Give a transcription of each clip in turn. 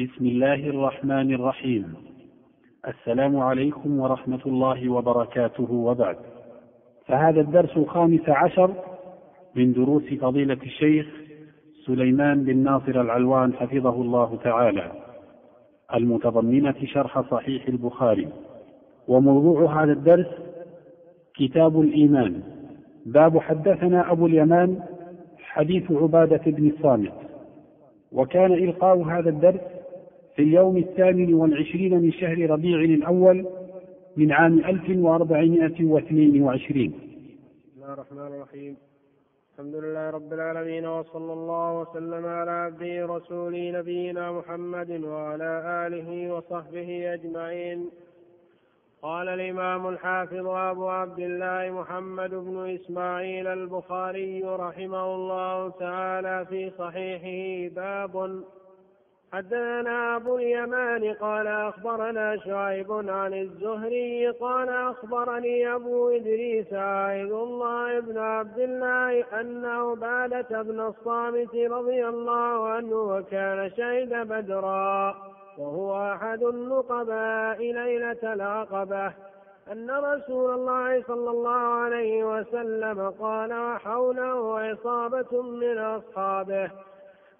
بسم الله الرحمن الرحيم. السلام عليكم ورحمة الله وبركاته. وبعد فهذا الدرس الخامس عشر من دروس فضيلة الشيخ سليمان بن ناصر العلوان حفظه الله تعالى المتضمنة شرح صحيح البخاري. وموضوع هذا الدرس كتاب الإيمان. باب حدثنا أبو اليمان حديث عبادة بن الصامت. وكان إلقاء هذا الدرس في اليوم الثامن والعشرين من شهر ربيع الأول من عام 1422 بسم الله الرحمن الرحيم. الحمد لله رب العالمين وصلى الله وسلم على عبده ورسوله نبينا محمد وعلى آله وصحبه أجمعين. قال الإمام الحافظ أبو عبد الله محمد بن إسماعيل البخاري رحمه الله تعالى في صحيحه باب حدثنا أبو اليمان قال أخبرنا شعيب عن الزهري قال أخبرني أبو إدريس عائد الله بن عبد الله أن عبادة بن الصامت رضي الله عنه وكان شهد بدرا وهو أحد النقباء ليلة العقبة. أن رسول الله صلى الله عليه وسلم قال وحوله عصابة من أصحابه.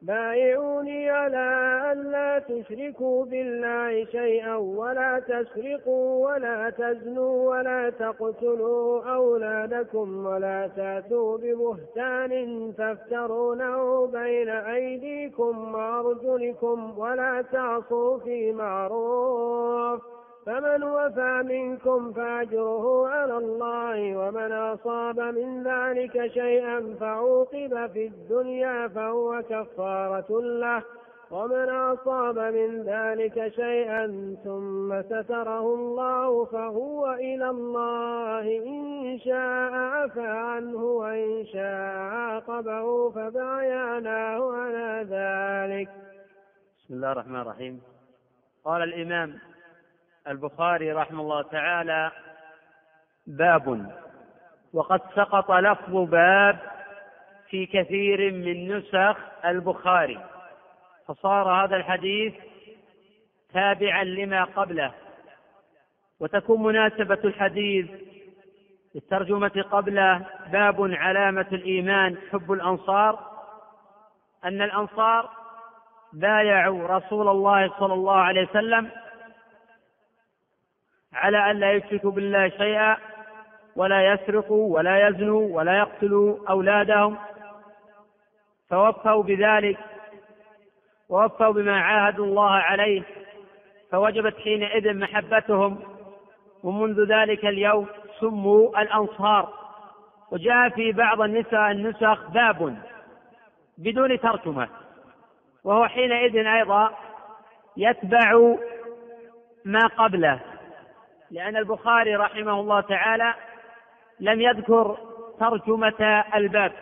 بايعوني على أن لا تشركوا بالله شيئا ولا تسرقوا ولا تزنوا ولا تقتلوا أولادكم ولا تأتوا ببهتان تفترونه بين أيديكم وأرجلكم ولا تعصوا في معروف فمن وفى منكم فأجره على الله ومن أصاب من ذلك شيئا فعوقب في الدنيا فهو كفارة له ومن أصاب من ذلك شيئا ثم ستره الله فهو إلى الله إن شاء عفى عنه وإن شاء عاقبه فبايعناه على ذلك. بسم الله الرحمن الرحيم. قال الإمام البخاري رحمه الله تعالى باب وقد سقط لفظ باب في كثير من نسخ البخاري فصار هذا الحديث تابعا لما قبله وتكون مناسبة الحديث للترجمة قبله باب علامة الإيمان حب الأنصار أن الأنصار بايعوا رسول الله صلى الله عليه وسلم على أن لا يشركوا بالله شيئا ولا يسرقوا ولا يزنوا ولا يقتلوا أولادهم. فوفوا بذلك ووفوا بما عاهدوا الله عليه فوجبت حينئذ محبتهم. ومنذ ذلك اليوم سموا الأنصار. وجاء في بعض النساء النسخ باب بدون ترجمة. وهو حينئذ أيضا يتبع ما قبله. لأن البخاري رحمه الله تعالى لم يذكر ترجمة الباب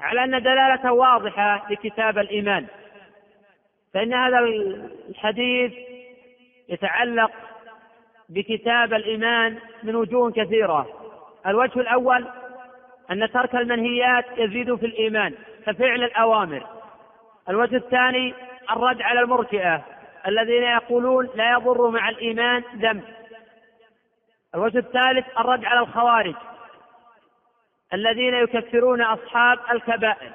على أن دلالة واضحة لكتاب الإيمان. فإن هذا الحديث يتعلق بكتاب الإيمان من وجوه كثيرة. الوجه الأول أن ترك المنهيات يزيد في الإيمان كفعل الأوامر. الوجه الثاني الرد على المرجئة الذين يقولون لا يضر مع الإيمان ذنب. الوجه الثالث الرد على الخوارج الذين يكفرون أصحاب الكبائر.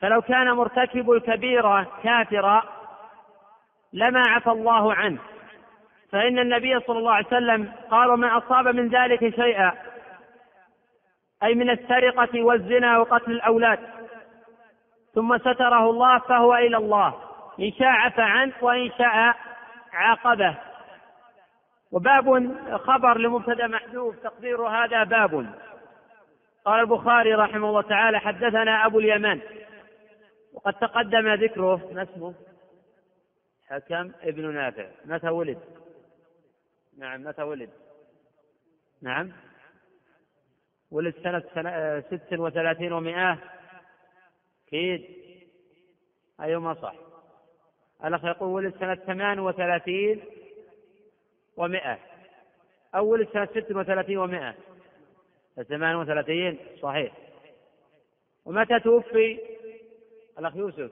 فلو كان مرتكب الكبيرة كافرا لما عفى الله عنه. فإن النبي صلى الله عليه وسلم قال من أصاب من ذلك شيئا أي من السرقة والزنا وقتل الأولاد. ثم ستره الله فهو إلى الله إن شاء عفى عنه وإن شاء عاقبه. وباب خبر لمبتدأ محذوف تقدير هذا باب. قال البخاري رحمه الله تعالى حدثنا أبو اليمان. وقد تقدم ذكره ما اسمه؟ حكم ابن نافع. متى ولد؟ نعم متى ولد؟ نعم. ولد سنة, سنة ست وثلاثين ومائة أكيد أيوة ما صح الأخ يقول ولد سنة ثمان وثلاثين. ومائة أول سنة ست وثلاثين ومائة ثمان وثلاثين صحيح. ومتى توفي؟ الأخ يوسف.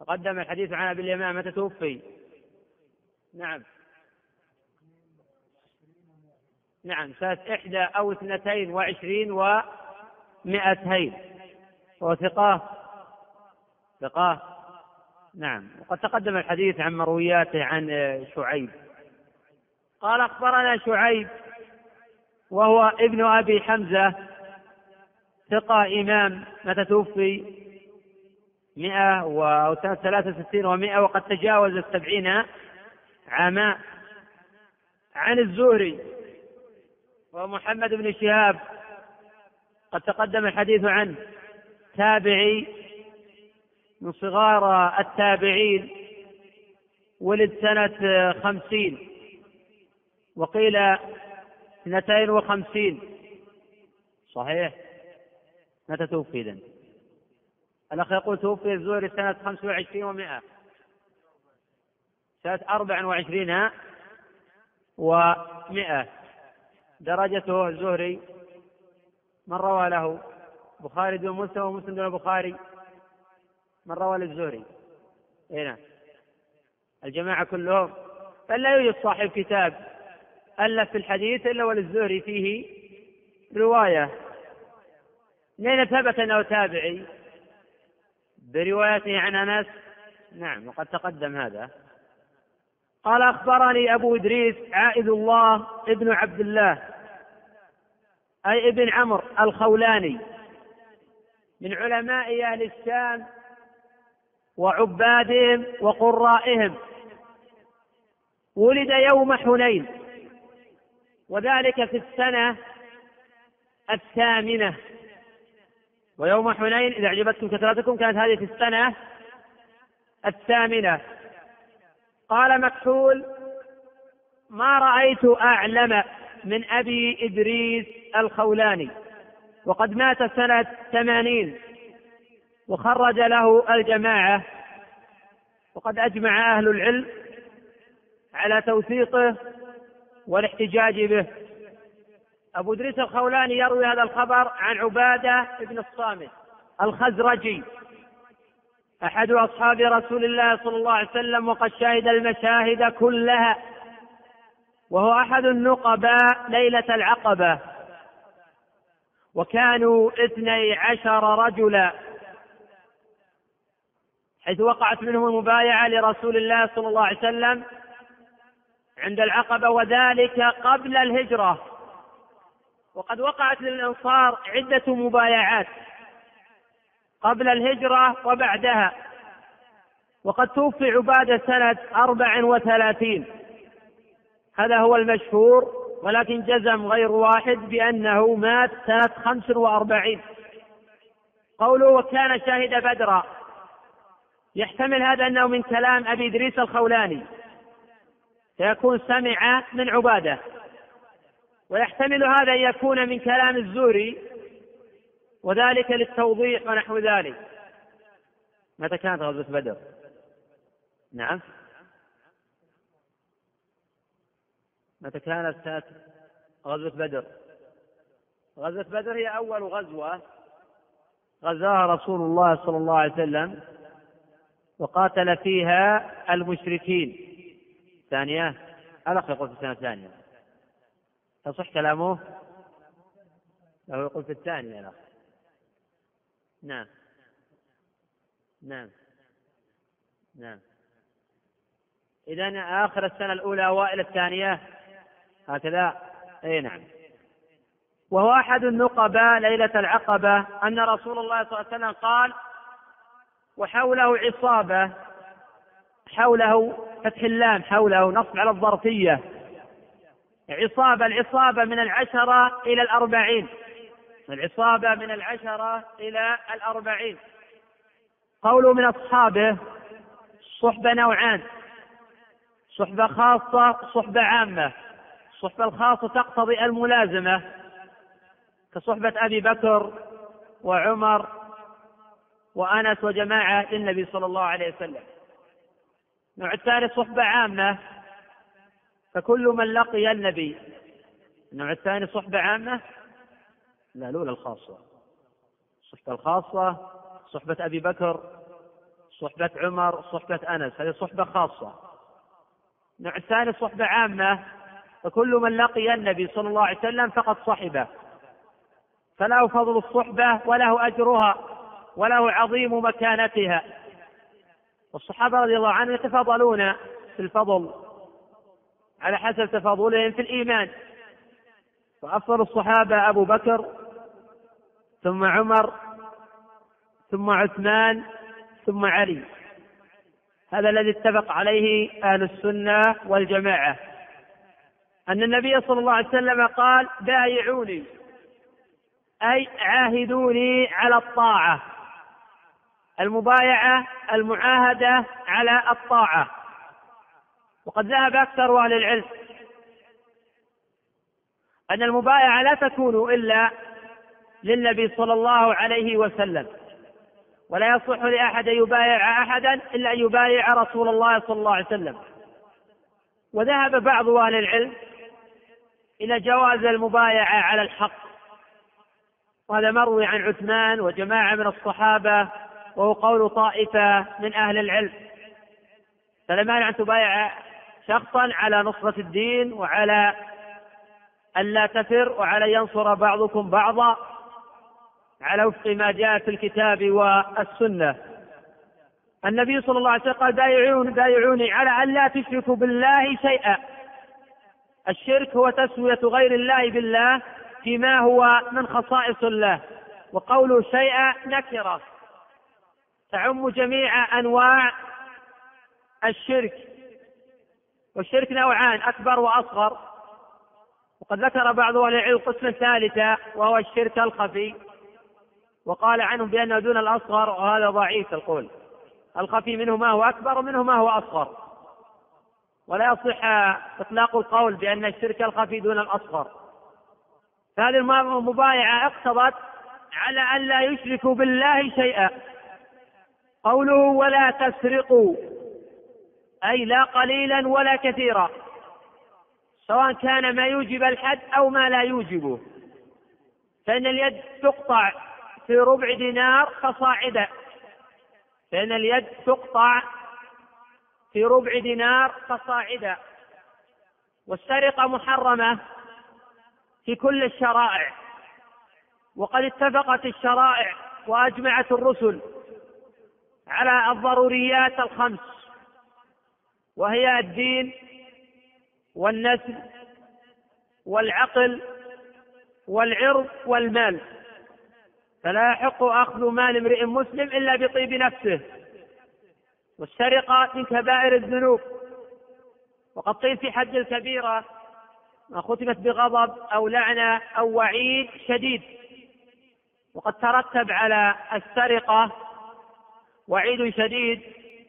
تقدم الحديث عن أبي اليمان متى توفي؟ نعم. نعم سنة إحدى أو اثنتين وعشرين ومئتين. وثقة ثقة؟ نعم. وقد تقدم الحديث عن مروياته عن شعيب. قال أخبرنا شعيب وهو ابن أبي حمزة ثقة إمام متى توفي؟ مئة و سنة ثلاثة وستين ومئة وقد تجاوز السبعين عاما. عن الزهري ومحمد بن شهاب قد تقدم الحديث عنه تابعي من صغار التابعين ولد سنة خمسين. وقيل اثنتين وخمسين. صحيح؟ متى توفي إذن؟ الأخ يقول توفي الزهري سنة خمس وعشرين ومائة سنة أربع وعشرين ومائة درجته الزهري من روى له؟ بخاري دون مسلم ومسلم دون البخاري من روى للزهري. هنا نعم. الجماعة كلهم. بل لا يوجد صاحب كتاب ألف في الحديث إلا وللزهري فيه رواية. لين ثبت أنه تابعي. بروايته عن أنس. نعم وقد تقدم هذا. قال أخبرني أبو إدريس عائد الله ابن عبد الله أي ابن عمرو الخولاني من علماء أهل الشام وعبادهم وقرائهم. ولد يوم حنين. وذلك في السنة الثامنة. ويوم حنين إذا أعجبتكم كثرتكم كانت هذه في السنة الثامنة. قال مكحول ما رأيت أعلم من أبي إدريس الخولاني. وقد مات سنة ثمانين وخرج له الجماعة. وقد أجمع أهل العلم على توثيقه والاحتجاج به. أبو إدريس الخولاني يروي هذا الخبر عن عبادة بن الصامت الخزرجي. أحد أصحاب رسول الله صلى الله عليه وسلم وقد شهد المشاهد كلها. وهو أحد النقباء ليلة العقبة. وكانوا اثني عشر رجلا. حيث وقعت منهم المبايعة لرسول الله صلى الله عليه وسلم. عند العقبة وذلك قبل الهجرة. وقد وقعت للأنصار عدة مبايعات قبل الهجرة وبعدها. وقد توفي عبادة سنة أربع وثلاثين. هذا هو المشهور ولكن جزم غير واحد بأنه مات سنة خمس وأربعين. قوله وكان شاهد بدرا. يحتمل هذا أنه من كلام أبي إدريس الخولاني. فيكون سمع من عبادة ويحتمل هذا أن يكون من كلام الزوري وذلك للتوضيح ونحو ذلك متى كانت غزوة بدر؟ نعم متى كانت غزوة بدر؟ غزوة بدر هي أول غزوة غزاها رسول الله صلى الله عليه وسلم وقاتل فيها المشركين ثانية الأخ يقول في السنة الثانية. تصح كلامه؟ له يقول في الثانية الأخ نعم. نعم. نعم. إذا آخر السنة الأولى أوائل الثانية؟ هكذا. أي نعم. وهو أحد النقباء ليلة العقبة أن رسول الله صلى الله عليه وسلم قال وحوله عصابة حوله فتح اللام حوله نصب على الظرفية. عصابة العصابة من العشرة إلى الأربعين. العصابة من العشرة إلى الأربعين. قوله من أصحابه صحبة نوعان. صحبة خاصة صحبة عامة. الصحبة الخاصة تقتضي الملازمة كصحبة أبي بكر وعمر وأنس وجماعة للنبي صلى الله عليه وسلم. النوع الثالث صحبة عامة. فكل من لقي النبي. النوع الثاني صحبة عامة؟ لا الأولى الخاصة. الصحبة الخاصة صحبة أبي بكر صحبة عمر صحبة أنس. هذه صحبة خاصة. النوع الثاني صحبة عامة. فكل من لقي النبي صلى الله عليه وسلم فقد صحبه. فله فضل الصحبة وله أجرها وله عظيم مكانتها. والصحابة رضي الله عنهم يتفاضلون في الفضل على حسب تفاضلهم في الإيمان. فأفضل الصحابة أبو بكر ثم عمر ثم عثمان ثم علي. هذا الذي اتفق عليه أهل السنة والجماعة. أن النبي صلى الله عليه وسلم قال بايعوني. أي عاهدوني على الطاعة. المبايعة المعاهدة على الطاعة. وقد ذهب أكثر أهل العلم أن المبايعة لا تكون إلا للنبي صلى الله عليه وسلم. ولا يصح لأحد أن يبايع أحدا إلا أن يبايع رسول الله صلى الله عليه وسلم. وذهب بعض أهل العلم إلى جواز المبايعة على الحق. وهذا مروي عن عثمان وجماعة من الصحابة وهو قول طائفة من أهل العلم. فلا مانع أن تبايع شخصا على نصرة الدين وعلى ألا تفر وعلى ينصر بعضكم بعضا على وفق ما جاء في الكتاب والسنة. النبي صلى الله عليه وسلم قال بايعون بايعوني على أن لا تشركوا بالله شيئا. الشرك هو تسوية غير الله بالله فيما هو من خصائص الله وقوله شيئا نكرة. تعم جميع أنواع الشرك. والشرك نوعان أكبر وأصغر. وقد ذكر بعض أهل العلم قسما ثالثا وهو الشرك الخفي. وقال عنهم بأنه دون الأصغر وهذا ضعيف القول. الخفي منه ما هو أكبر ومنه ما هو أصغر. ولا يصح إطلاق القول بأن الشرك الخفي دون الأصغر. فهذه المبايعة اقتضت على أن لا يشركوا بالله شيئا. قوله ولا تسرقوا. أي لا قليلا ولا كثيرا. سواء كان ما يوجب الحد أو ما لا يوجبه. فإن اليد تقطع في ربع دينار فصاعدا فإن اليد تقطع في ربع دينار فصاعدا والسرقة محرمة في كل الشرائع. وقد اتفقت الشرائع وأجمعت الرسل. على الضروريات الخمس وهي الدين والنسل والعقل والعرض والمال. فلا يحق أخذ مال امرئ مسلم إلا بطيب نفسه. والسرقة من كبائر الذنوب. وقد قيل في حد الكبيرة ما ختمت بغضب أو لعنة أو وعيد شديد. وقد ترتب على السرقة وعيد شديد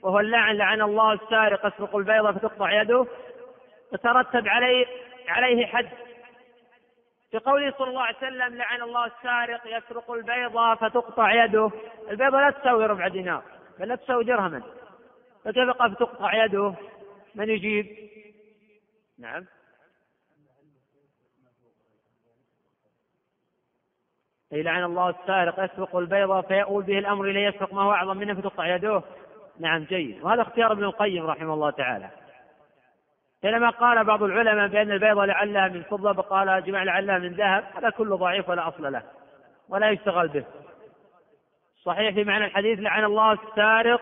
وهو اللعن لعن الله السارق يسرق البيضة فتقطع يده وترتب عليه عليه حد. في قوله صلى الله عليه وسلم لعن الله السارق يسرق البيضة فتقطع يده. البيضة لا تساوي ربع دينار بل لا تساوي درهما. قال فتقطع يده. من يجيب؟ نعم. أي لعن الله السارق يسرق البيضة فيؤول به الأمر إليه يسرق ما هو أعظم منه فتقطع يده نعم جيد. وهذا اختيار ابن القيم رحمه الله تعالى. حينما قال بعض العلماء بأن البيضة لعلها من فضة وقال جمع لعلها من ذهب هذا كله ضعيف ولا أصل له ولا يشتغل به. صحيح في معنى الحديث لعن الله السارق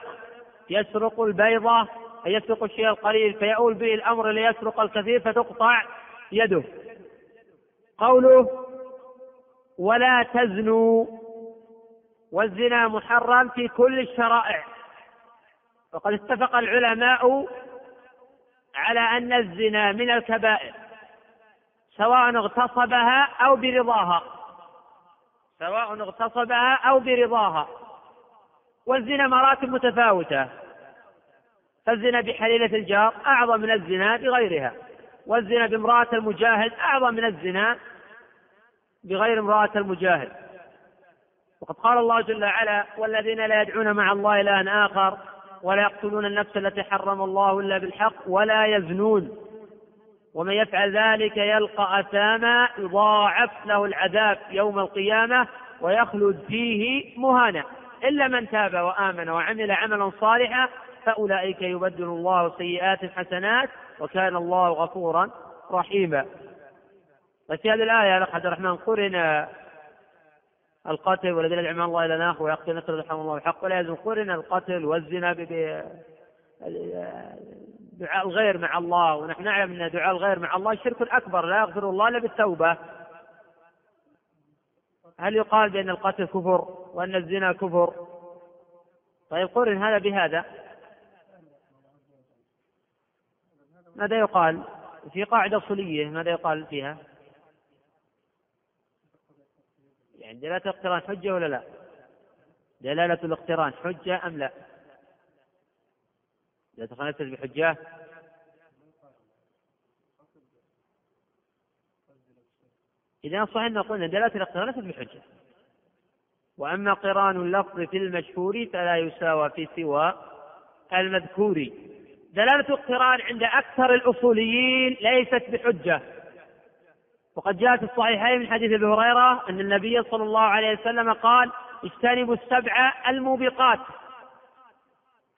يسرق البيضة أي يسرق الشيء القليل فيؤول به الأمر ليسرق الكثير فتقطع يده. قوله ولا تزنوا والزنا محرم في كل الشرائع. وقد اتفق العلماء على أن الزنا من الكبائر سواء اغتصبها أو برضاها. سواء اغتصبها أو برضاها. والزنا مراتب متفاوتة. فالزنا بحليلة الجار أعظم من الزنا بغيرها والزنا بامرأة المجاهد أعظم من الزنا بغير امرأة المجاهد. وقد قال الله جل وعلا والذين لا يدعون مع الله إلها آخر ولا يقتلون النفس التي حرم الله إلا بالحق ولا يزنون. ومن يفعل ذلك يلقى أثاما يضاعف له العذاب يوم القيامة ويخلد فيه مهانا. إلا من تاب وآمن وعمل عملا صالحا فأولئك يبدل الله سيئات حسنات وكان الله غفورا رحيما. وفي هذه الآية الأخ عبد الرحمن قرن القتل والذين يدعون الله إلى ناخ ويقتل نسل رحمه الله بحق ولا يلزم قرن القتل والزنا دعاء الغير مع الله. ونحن نعلم أن دعاء الغير مع الله شرك أكبر لا يغفر الله إلا بالتوبة. هل يقال بأن القتل كفر وأن الزنا كفر؟ طيب قرن هذا بهذا. ماذا يقال؟ في قاعدة أصولية ماذا يقال فيها؟ يعني دلالة الاقتران حجة ولا لا؟ دلالة الاقتران حجة أم لا؟ إذا تخلت بحجة إذا صح أن قلنا دلالة الاقتران ليست بحجة. وأما قران اللفظ في المشهور فلا يساوى في سوى المذكور. دلالة اقتران عند أكثر الأصوليين ليست بحجة. وقد جاء في الصحيحين من حديث أبي هريرة أن النبي صلى الله عليه وسلم قال اجتنبوا السبع الموبقات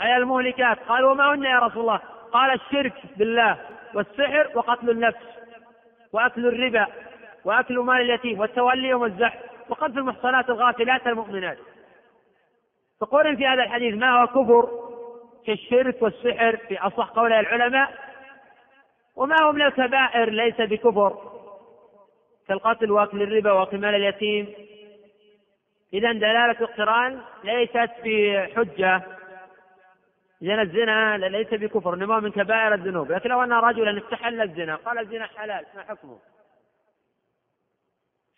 أي المهلكات. قالوا وما هن يا رسول الله؟ قال الشرك بالله والسحر وقتل النفس وأكل الربا وأكل مال اليتيم والتولي يوم الزحف وقذف المحصنات الغافلات المؤمنات. فقرن في هذا الحديث ما هو كفر كالشرك والسحر في أصح قول العلماء وما هو من الكبائر ليس بكفر. كالقتل وأكل الربا واكل مال اليتيم. اذا دلالة الاقتران ليست بحجة. اذا الزنا ليس بكفر إنما من كبائر الذنوب. لكن لو أن رجلا استحل الزنا قال الزنا حلال ما حكمه؟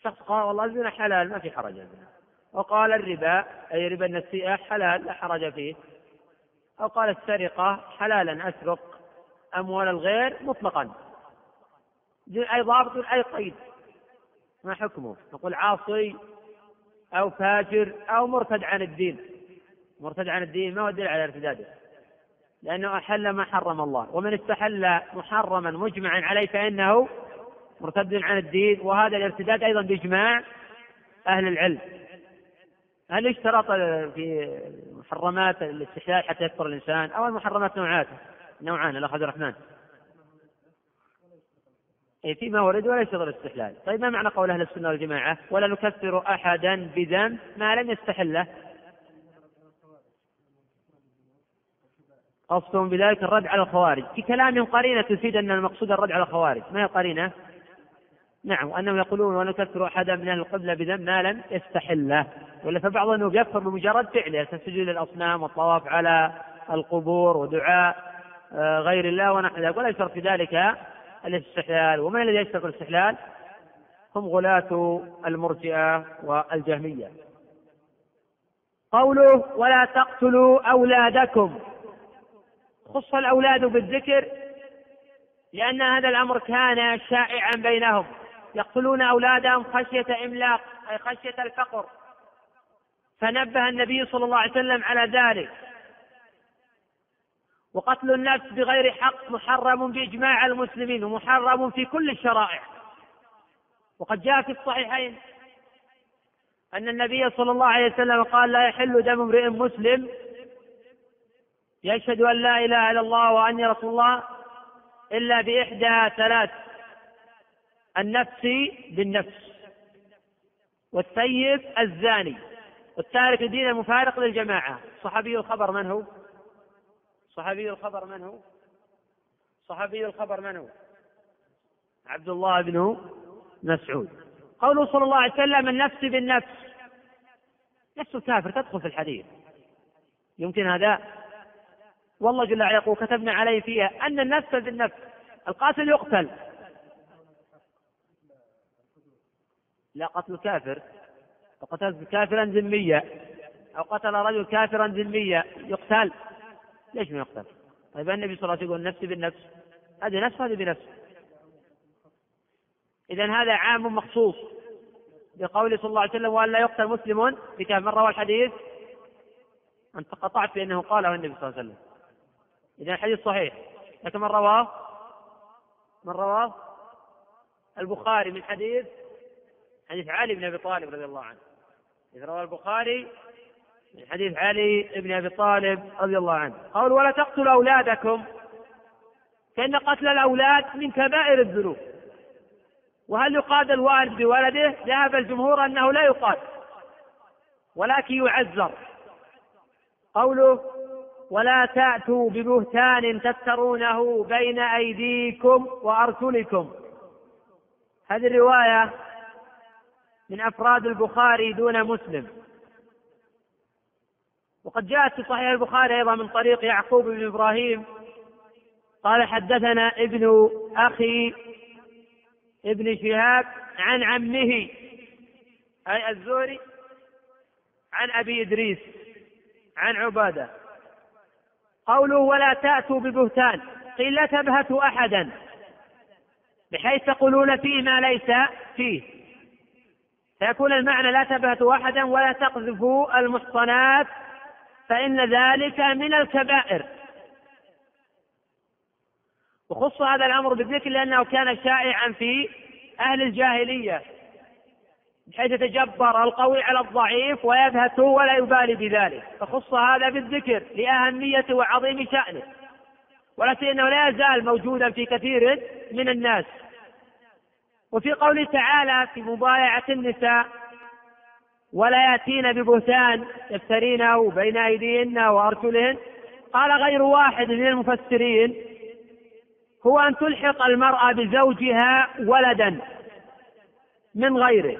شخص قال والله الزنا حلال ما في حرج الزنا. وقال الربا أي ربا النسيئه حلال لا حرج فيه. أو قال السرقة حلالا أسرق أموال الغير مطلقا. أي ضابط أي قيد. ما حكمه؟ نقول عاصي أو فاجر أو مرتد عن الدين. مرتد عن الدين ما هو الدليل على ارتداده؟ لأنه أحل ما حرم الله. ومن استحل محرما مجمعا عليه فإنه مرتد عن الدين. وهذا الارتداد أيضا بإجماع أهل العلم. هل اشترط في محرمات الاستحلال حتى يكفر الإنسان؟ أو المحرمات نوعات نوعان الأخ عبد الرحمن. إيه فيما ورد وليس غير الاستحلال طيب ما معنى قول أهل السنة والجماعة؟ ولا نكفر أحدا بذنب ما لم يستحله. قصدهم بذلك الرد على الخوارج. في كلام قرينة تفيد أن المقصود الرد على الخوارج. ما هي قرينة؟ نعم وأنهم يقولون ونكفر أحدا من أهل القبلة بذنب ما لم يستحله. ولا فبعضهم يكفر بمجرد فعله كالسجود للأصنام والطواف على القبور ودعاء آه، غير الله ونحو ذلك. ولا يشترط في ذلك الاستحلال. ومن الذي يشترط الاستحلال؟ هم غلاة المرجئة والجهمية. قوله ولا تقتلوا أولادكم. خص الأولاد بالذكر لأن هذا الأمر كان شائعا بينهم. يقتلون أولادهم خشية إملاق أي خشية الفقر. فنبه النبي صلى الله عليه وسلم على ذلك. وقتل النفس بغير حق محرم بإجماع المسلمين ومحرم في كل الشرائع وقد جاء في الصحيحين أن النبي صلى الله عليه وسلم قال لا يحل دم امرئ مسلم يشهد أن لا إله إلا الله وأني رسول الله إلا بإحدى ثلاث النفس بالنفس والسيف الزاني والتارك الدين المفارق للجماعة صحابي الخبر من هو؟ صحابي الخبر من هو؟ صحابي الخبر من هو؟ عبد الله بن مسعود. قوله صلى الله عليه وسلم النفس بالنفس. نفس الكافر تدخل في الحديث. يمكن هذا؟ والله جل وعلا يقول كتبنا عليه فيها أن النفس بالنفس. القاتل يقتل. لا قتل كافر. وقتل كافرا ذميا. أو قتل رجل كافرا ذميا يقتل. ليش ما يقتل؟ طيب النبي صلى الله عليه وسلم يقول نفسي بالنفس. هذه نفس هذه بنفس. إذا هذا عام مخصوص بقوله صلى الله عليه وسلم وأن لا يقتل مسلم في من روى الحديث؟ أنت قطعت بأنه قاله النبي صلى الله عليه وسلم. إذا الحديث صحيح. لكن من رواه؟ من رواه؟ البخاري من حديث حديث علي بن أبي طالب رضي الله عنه. إذ روى البخاري من حديث علي بن أبي طالب رضي الله عنه. قول ولا تقتلوا أولادكم؟ فإن قتل الأولاد من كبائر الذنوب. وهل يقاد الوالد بولده؟ ذهب الجمهور أنه لا يقاد ولكن يعذر. قوله ولا تأتوا ببهتان تفترونه بين أيديكم وأرسلكم هذه الرواية من أفراد البخاري دون مسلم. وقد جاءت في صحيح البخاري أيضا من طريق يعقوب بن إبراهيم قال حدثنا ابن أخي ابن شهاب عن عمه أي الزهري عن أبي إدريس عن عبادة. قوله ولا تأتوا ببهتان قيل لا تبهتوا أحدا بحيث تقولون فيه ما ليس فيه. فيكون المعنى لا تبهتوا أحدا ولا تقذفوا المحصنات فإن ذلك من الكبائر. وخص هذا الأمر بالذكر لأنه كان شائعا في أهل الجاهلية بحيث يتجبر القوي على الضعيف ويبهت ولا يبالي بذلك. فخص هذا بالذكر لأهميته وعظيم شأنه. ولكن إنه لا يزال موجودا في كثير من الناس. وفي قوله تعالى في مبايعة النساء ولا يأتين ببهتان يفترينه بين أيديهن وأرسلهن قال غير واحد من المفسرين هو أن تلحق المرأة بزوجها ولدا من غيره.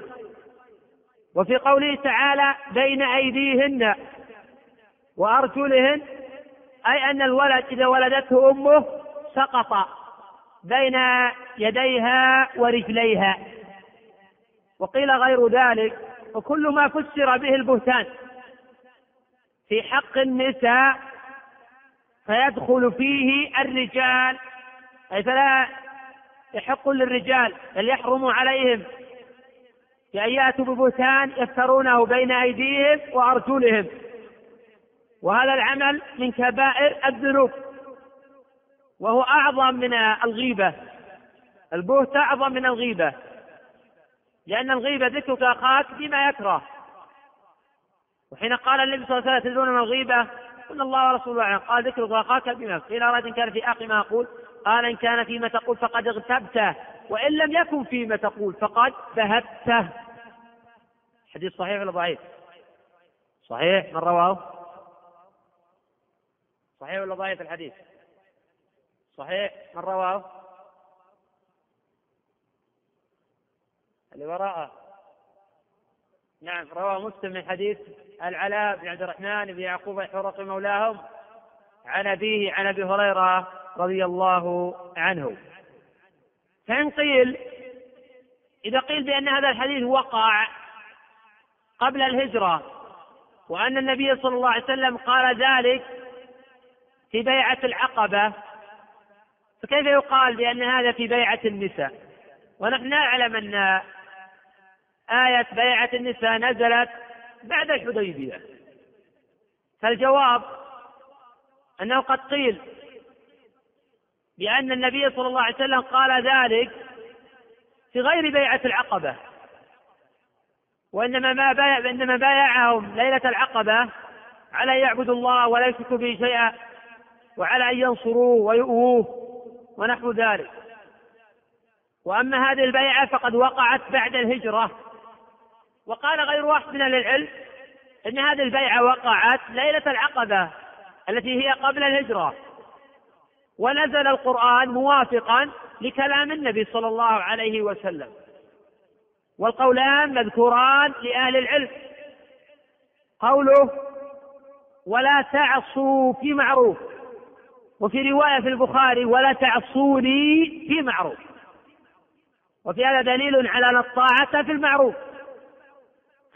وفي قوله تعالى بين أيديهن وأرجلهن أي أن الولد إذا ولدته أمه سقط بين يديها ورجليها. وقيل غير ذلك وكل ما فسر به البهتان. في حق النساء فيدخل فيه الرجال. أي فلا يحق للرجال بل يحرم عليهم. بأن يأتوا ببهتان يفترونه بين أيديهم وأرجلهم. وهذا العمل من كبائر الذنوب. وهو أعظم من الغيبة. البهت أعظم من الغيبة. لأن الغيبة ذكرك أخاك بما يكره. وحين قال النبي صلى الله عليه وسلم تدرون من الغيبة قلنا الله ورسوله أعلم. قال ذكرك أخاك بما قيل أراد إن كان في أخي ما أقول؟ قال إن كان فيما تقول فقد اغتبته. وإن لم يكن فيما تقول فقد ذهبته حديث صحيح ولا ضعيف؟ صحيح. من رواه؟ صحيح ولا ضعيف الحديث؟ صحيح. من رواه؟ اللي وراءه. نعم رواه مسلم من حديث العلاء بن عبد الرحمن بن يعقوب الحرقي مولاهم عن أبيه عن أبي هريرة رضي الله عنه. فإن قيل إذا قيل بأن هذا الحديث وقع قبل الهجرة وأن النبي صلى الله عليه وسلم قال ذلك في بيعة العقبة فكيف يقال بأن هذا في بيعة النساء؟ ونحن نعلم أن آية بيعة النساء نزلت بعد الحديبية. فالجواب أنه قد قيل بأن النبي صلى الله عليه وسلم قال ذلك في غير بيعة العقبة وإنما ما بايع إنما بايعهم ليلة العقبة على أن يعبدوا الله ولا يشركوا به شيئا وعلى أن ينصروه ويؤووه ونحو ذلك. وأما هذه البيعة فقد وقعت بعد الهجرة وقال غير واحد من أهل العلم أن هذه البيعة وقعت ليلة العقبة التي هي قبل الهجرة. ونزل القرآن موافقا لكلام النبي صلى الله عليه وسلم. والقولان مذكوران لأهل العلم. قوله ولا تعصوا في معروف وفي رواية في البخاري ولا تعصوني في معروف وفي هذا دليل على أن الطاعة في المعروف.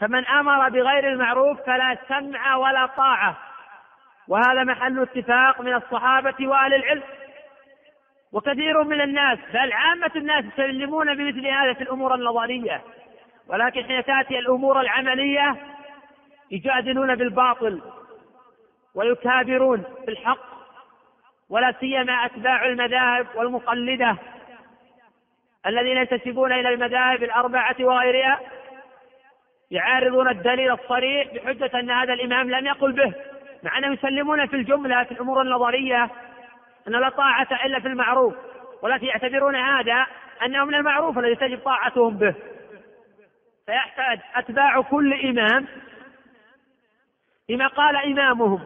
فمن أمر بغير المعروف فلا سمع ولا طاعة. وهذا محل اتفاق من الصحابة وأهل العلم. وكثير من الناس بل عامة الناس يسلمون بمثل هذه الأمور النظرية. ولكن حين تأتي الأمور العملية يجادلون بالباطل ويكابرون بالحق ولا سيما أتباع المذاهب والمقلدة الذين ينتسبون إلى المذاهب الأربعة وغيرها. يعارضون الدليل الصريح بحجة أن هذا الإمام لم يقل به مع أنهم يسلمون في الجملة في الأمور النظرية أن لا طاعة إلا في المعروف ولكن يعتبرون هذا أنه من المعروف الذي تجب طاعتهم به. فيحتاج أتباع كل إمام بما قال إمامهم.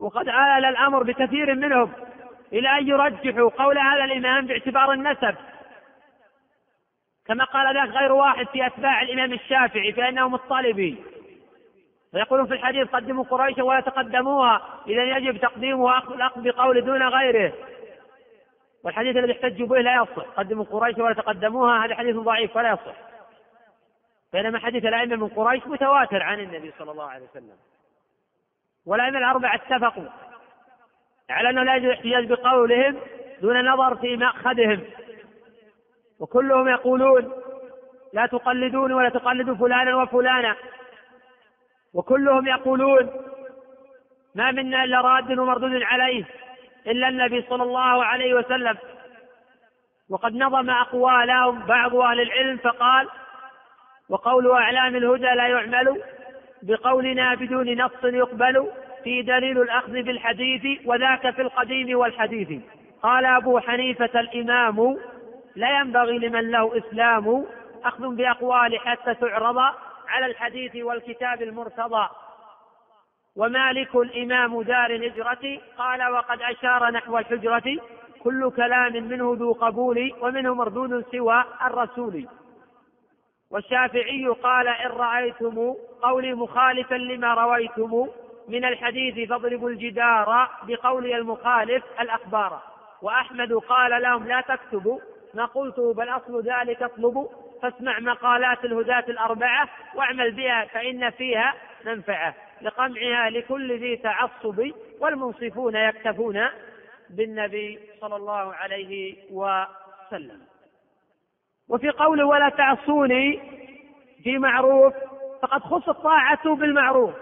وقد آل الأمر بكثير منهم إلى أن يرجحوا قول هذا الإمام باعتبار النسب. كما قال ذاك غير واحد في أتباع الإمام الشافعي فإنه مطلبي فيقولون في الحديث قدموا قريشا ولا تقدموها إذا يجب تقديمها الأخذ بقول دون غيره. والحديث الذي احتجوا به لا يصح. قدموا قريش ولا تقدموها هذا حديث ضعيف ولا يصح. بينما حديث الأئمة من قريش متواتر عن النبي صلى الله عليه وسلم. والأئمة الأربعة اتفقوا على أنه لا يجوز الاحتجاج بقولهم دون نظر في مأخذهم. وكلهم يقولون لا تقلدون ولا تقلدوا فلانا وفلانا. وكلهم يقولون ما منا إلا راد ومردود عليه إلا النبي صلى الله عليه وسلم. وقد نظم أقوالهم بعض أهل العلم فقال وقول أعلام الهدى لا يعمل بقولنا بدون نص يقبل في دليل الأخذ بالحديث وذاك في القديم والحديث. قال أبو حنيفة الإمام لا ينبغي لمن له إسلام أخذ بأقوال حتى تعرض على الحديث والكتاب المرتضى. ومالك إمام دار الهجرة قال وقد أشار نحو الحجرة كل كلام منه ذو قبول ومنه مردود سوى الرسول والشافعي قال إن رأيتم قولي مخالفا لما رويتم من الحديث فاضربوا الجدار بقولي المخالف الأخبار وأحمد قال لهم لا تكتبوا ما قلته بل أصل ذلك اطلبوا فاسمع مقالات الهداة الأربعة واعمل بها فإن فيها منفعة. لقمعها لكل ذي تعصب والمنصفون يكتفون بالنبي صلى الله عليه وسلم. وفي قوله ولا تعصوني في معروف فقد خص الطاعة بالمعروف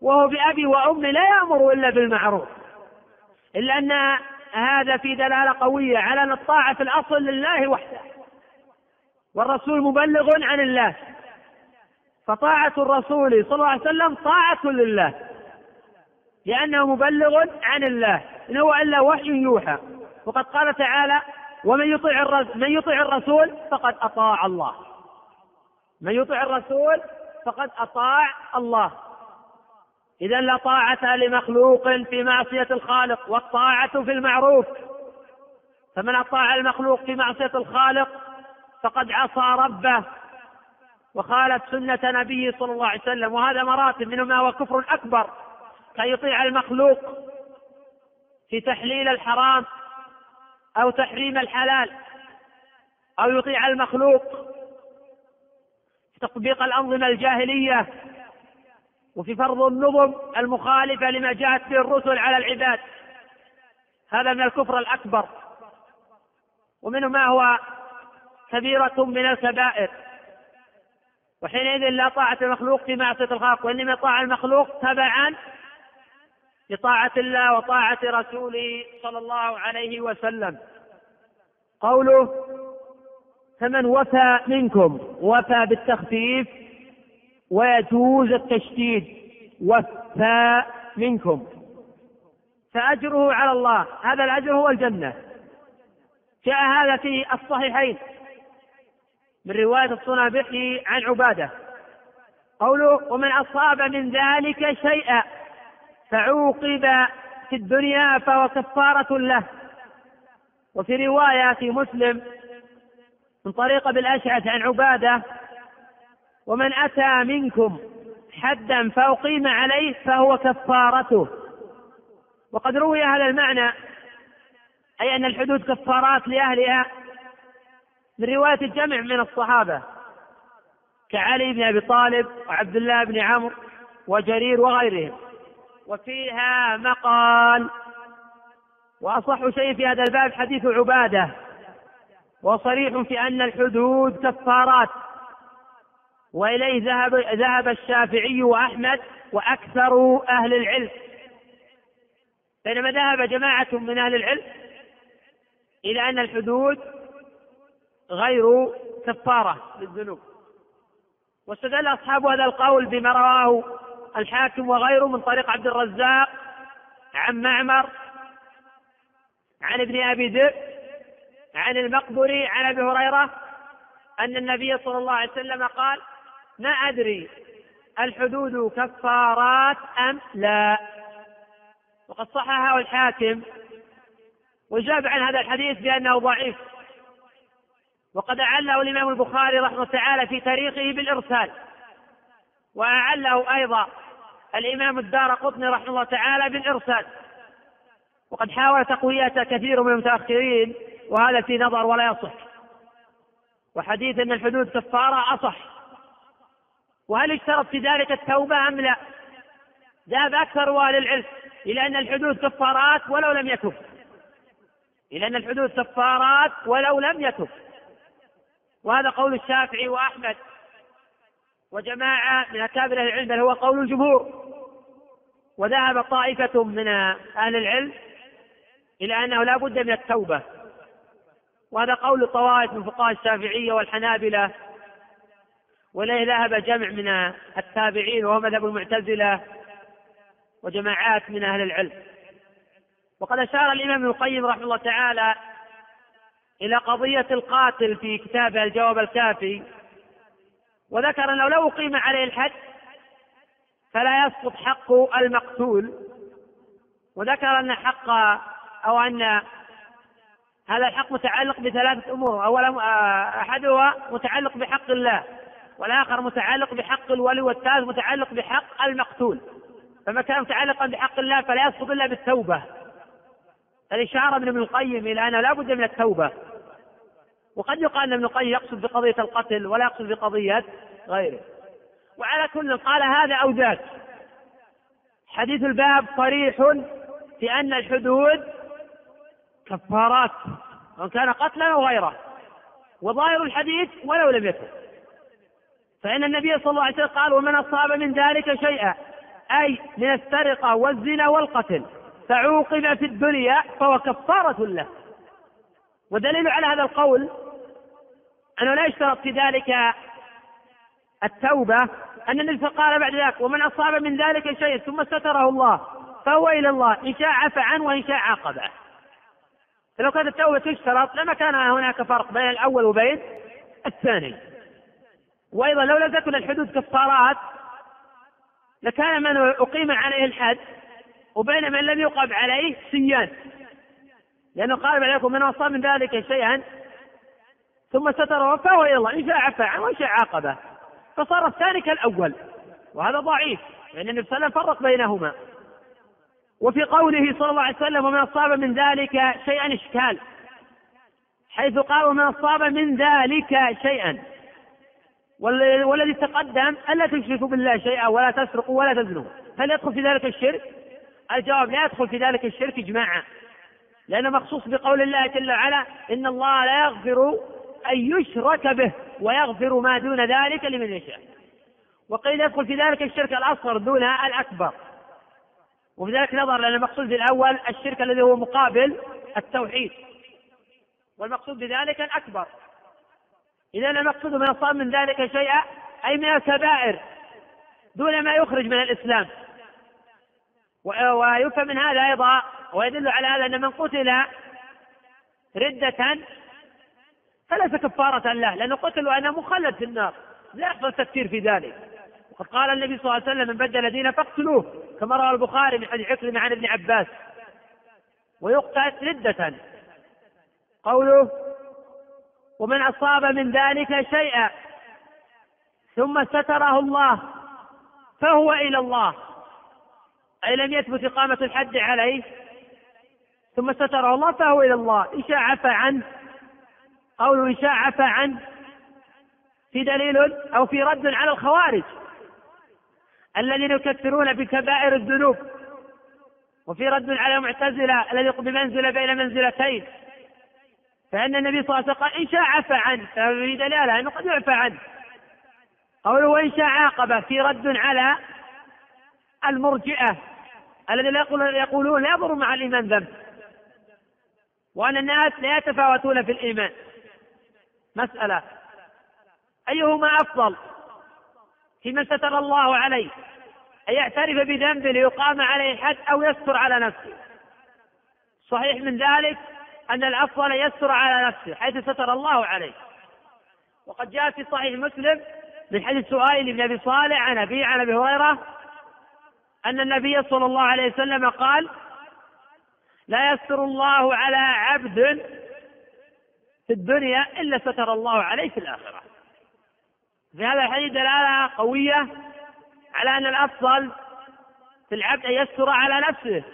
وهو بأبي وأمي لا يأمر إلا بالمعروف إلا أن هذا في دلالة قوية على أن الطاعة في الأصل لله وحده. والرسول مبلغ عن الله. فطاعة الرسول صلى الله عليه وسلم طاعة لله. لأنه مبلغ عن الله. إن هو إلا وحي يوحى. وقد قال تعالى ومن الرسول من يطيع الرسول فقد أطاع الله. من يطيع الرسول فقد أطاع الله. إذا لا طاعة لمخلوق في معصية الخالق والطاعة في المعروف. فمن أطاع المخلوق في معصية الخالق فقد عصى ربه وخالف سنة نبيه صلى الله عليه وسلم. وهذا مراتب منه ما هو كفر أكبر. كان يطيع المخلوق في تحليل الحرام أو تحريم الحلال أو يطيع المخلوق في تطبيق الأنظمة الجاهلية وفي فرض النظم المخالفة لما جاءت به الرسل على العباد. هذا من الكفر الأكبر. ومنه ما هو كبيرة من الكبائر. وحينئذ لا طاعة المخلوق في معصية الخالق وإنما طاعة المخلوق تبعا لطاعة الله وطاعة رسوله صلى الله عليه وسلم. قوله فمن وفى منكم وفى بالتخفيف ويجوز التشديد وفى منكم. فأجره على الله. هذا الأجر هو الجنة. جاء هذا في الصحيحين من رواية الصنابحي عن عبادة. قوله ومن أصاب من ذلك شيئا فعوقب في الدنيا فهو كفارة له. وفي رواية في مسلم من طريق بالأشعث عن عبادة ومن أتى منكم حدا فأقيم عليه فهو كفارته. وقد روي هذا المعنى أي أن الحدود كفارات لأهلها من رواية الجمع من الصحابة كعلي بن أبي طالب وعبد الله بن عمرو وجرير وغيرهم. وفيها مقال وأصح شيء في هذا الباب حديث عبادة وصريح في أن الحدود كفارات. وإليه ذهب ذهب الشافعي وأحمد وأكثر أهل العلم. بينما ذهب جماعة من أهل العلم إلى أن الحدود غير كفارة للذنوب. واستدل أصحاب هذا القول بما رواه الحاكم وغيره من طريق عبد الرزاق عن معمر عن ابن أبي ذئب عن المقبري عن أبي هريرة أن النبي صلى الله عليه وسلم قال ما أدري الحدود كفارات أم لا. وقد صححه الحاكم وجاب عن هذا الحديث بأنه ضعيف. وقد أعله الإمام البخاري رحمه تعالى في تاريخه بالإرسال. وأعله أيضا الإمام الدار قطني رحمه الله تعالى بالإرسال. وقد حاول تقويته كثير من المتأخرين وهذا في نظر ولا يصح. وحديث أن الحدود كفارة أصح. وهل اشترط في ذلك التوبة أم لا؟ ذهب أكثر أهل العلم إلى أن الحدود كفارات ولو لم يتب إلى أن الحدود كفارات ولو لم يتب وهذا قول الشافعي وأحمد وجماعة من أكابر أهل العلم بل هو قول الجمهور. وذهب طائفة من أهل العلم إلى أنه لا بد من التوبة. وهذا قول طوائف من فقهاء الشافعية والحنابلة. وإليه ذهب جمع من التابعين وهو مذهب المعتزلة وجماعات من أهل العلم. وقد أشار الإمام ابن القيم رحمه الله تعالى إلى قضية القاتل في كتابه الجواب الكافي وذكر أنه لو أقيم عليه الحد فلا يسقط حق المقتول وذكر أن حق أو أن هذا الحق متعلق بثلاثة أمور أولا آه، أحدها متعلق بحق الله. والآخر متعلق بحق الولي والثالث متعلق بحق المقتول. فما كان متعلقا بحق الله فلا يسقط إلا بالتوبة. الإشارة من ابن القيم إلى أنه لا بد من التوبة. وقد يقال أن ابن القيم يقصد بقضية القتل ولا يقصد بقضية غيره. وعلى كل قال هذا أو ذاك حديث الباب صريح في أن الحدود كفارات وإن كان قتلا أو غيره. وظاهر الحديث ولو لم يكن. فإن النبي صلى الله عليه وسلم قال ومن أصاب من ذلك شيئا أي من السرقة والزنا والقتل فعوقب في الدنيا فهو كفارة له. ودليل على هذا القول أنه لا يشترط في ذلك التوبة أن النبي قال بعد ذلك ومن أصاب من ذلك شيء ثم ستره الله فهو إلى الله إن شاء عفى عنه وإن شاء عاقبه. فلو كانت التوبة تشترط لما كان هناك فرق بين الأول وبين الثاني. وأيضا لو لم تكن الحدود كفارات لكان من أقيم عليه الحد وبين من لم يقم عليه سيان. لأنه قال عليكم من أصاب من ذلك شيئا ثم ستره فهو إلى الله إن شاء عفى عنه وإن شاء عاقبه. فصار الثاني كالأول وهذا ضعيف لأن النبي صلى الله عليه وسلم فرق بينهما. وفي قوله صلى الله عليه وسلم ومن أصاب من ذلك شيئا إشكال. حيث قال ومن أصاب من ذلك شيئا. والذي تقدم ألا تشركوا بالله شيئا ولا تسرقوا ولا تزنوا. هل يدخل في ذلك الشرك؟ الجواب لا يدخل في ذلك الشرك إجماعا. لأنه مخصوص بقول الله جل وعلا إن الله لا يغفر أن يشرك به ويغفر ما دون ذلك لمن يشاء. وقيل يدخل في ذلك الشرك الأصغر دون الأكبر. وفي ذلك نظر لأن المقصود الأول الشرك الذي هو مقابل التوحيد. والمقصود بذلك الأكبر. إذا المقصود من أصاب من ذلك شيئا أي من الكبائر دون ما يخرج من الإسلام. ويفهم من هذا أيضا ويدل على هذا أن من قتل ردة فليس كفارة له لأنه قتل وأنا مخلد في النار. لا يحصل في ذلك. وقد قال النبي صلى الله عليه وسلم من بدل دينه فاقتلوه. كما روى البخاري من حديث عكرمة عن ابن عباس. ويقتل ردة. قوله ومن أصاب من ذلك شيئا ثم ستره الله فهو إلى الله. أي لم يثبت إقامة الحد عليه ثم ستره الله فهو إلى الله. إن شاء عفى عنه قوله إن شاء عفى عنه في دليل أو في رد على الخوارج الذين يكثرون بكبائر الذنوب وفي رد على المعتزلة الذي بمنزلة بين منزلتين. فإن النبي صلى الله عليه وسلم قال إن شاء عفى عنه ففي دلالة أنه قد يعفى عنه. قوله وإن شاء عاقبه في رد على المرجئة الذين يقولون لا يضر مع الإيمان ذنب. وأن الناس لا يتفاوتون في الإيمان. مسألة. أيهما أفضل؟ في من ستر الله عليه. أن يعترف بذنبه ليقام عليه الحد أو يستر على نفسه. صحيح من ذلك؟ أن الأفضل يستر على نفسه حيث ستر الله عليه. وقد جاء في صحيح مسلم من حديث سؤال بن أبي صالح عن أبي عن أبي هريرة أن النبي صلى الله عليه وسلم قال لا يستر الله على عبد في الدنيا إلا ستر الله عليه في الآخرة. في هذا الحديث دلالة قوية على أن الأفضل في العبد أن يستر على نفسه.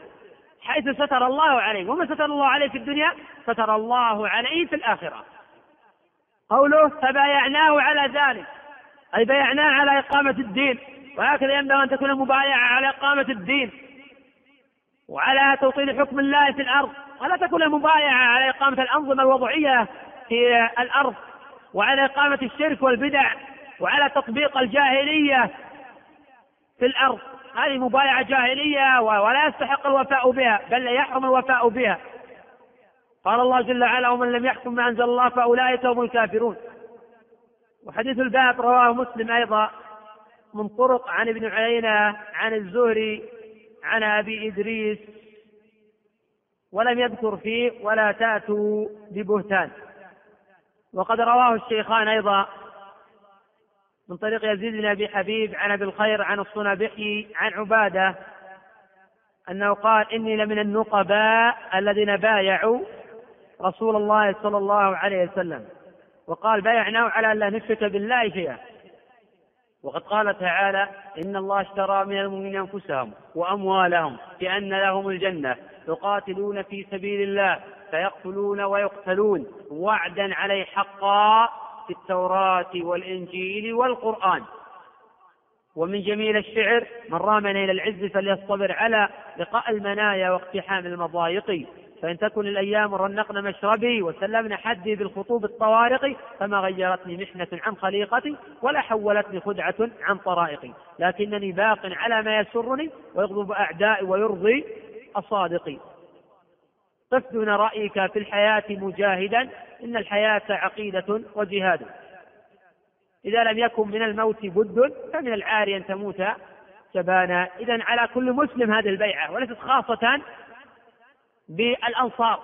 حيث ستر الله عليه وما ستر الله عليه في الدنيا؟ ستر الله عليه في الآخرة. قوله فبايعناه على ذلك. أي بايعناه على إقامة الدين. وهكذا ينبغي أن تكون المبايعة على إقامة الدين. وعلى توطين حكم الله في الأرض. ولا تكون المبايعة على إقامة الأنظمة الوضعية في الأرض. وعلى إقامة الشرك والبدع. وعلى تطبيق الجاهلية. في الأرض. هذه مبايعة جاهلية ولا يستحق الوفاء بها بل يحرم الوفاء بها. قال الله جل وعلا ومن لم يحكم ما أنزل الله فأولئك هم الكافرون. وحديث الباب رواه مسلم أيضا من طرق عن ابن عيينة عن الزهري عن أبي إدريس ولم يذكر فيه ولا تأتوا ببهتان. وقد رواه الشيخان أيضا من طريق يزيد بن أبي حبيب عن أبي الخير عن الصنابحي عن عبادة أنه قال إني لمن النقباء الذين بايعوا رسول الله صلى الله عليه وسلم. وقال بايعناه على أن لا نشرك بالله شيئا. وقد قال تعالى إن الله اشترى من المؤمنين أنفسهم وأموالهم بأن لهم الجنة يقاتلون في سبيل الله فيقتلون ويقتلون وعدا عليه حقا في التوراة والإنجيل والقرآن. ومن جميل الشعر من رامنا إلى العز فليصطبر على لقاء المنايا واقتحام المضايق. فإن تكن الأيام رنقن مشربي وسلمن حدي بالخطوب الطوارق فما غيرتني محنة عن خليقتي ولا حولتني خدعة عن طرائقي. لكنني باق على ما يسرني ويغضب أعدائي ويرضي أصادقي. قف دون رأيك في الحياة مجاهدا إن الحياة عقيدة وجهاد. إذا لم يكن من الموت بد فمن العار أن تموت جبانا إذا على كل مسلم هذه البيعة وليست خاصة بالأنصار.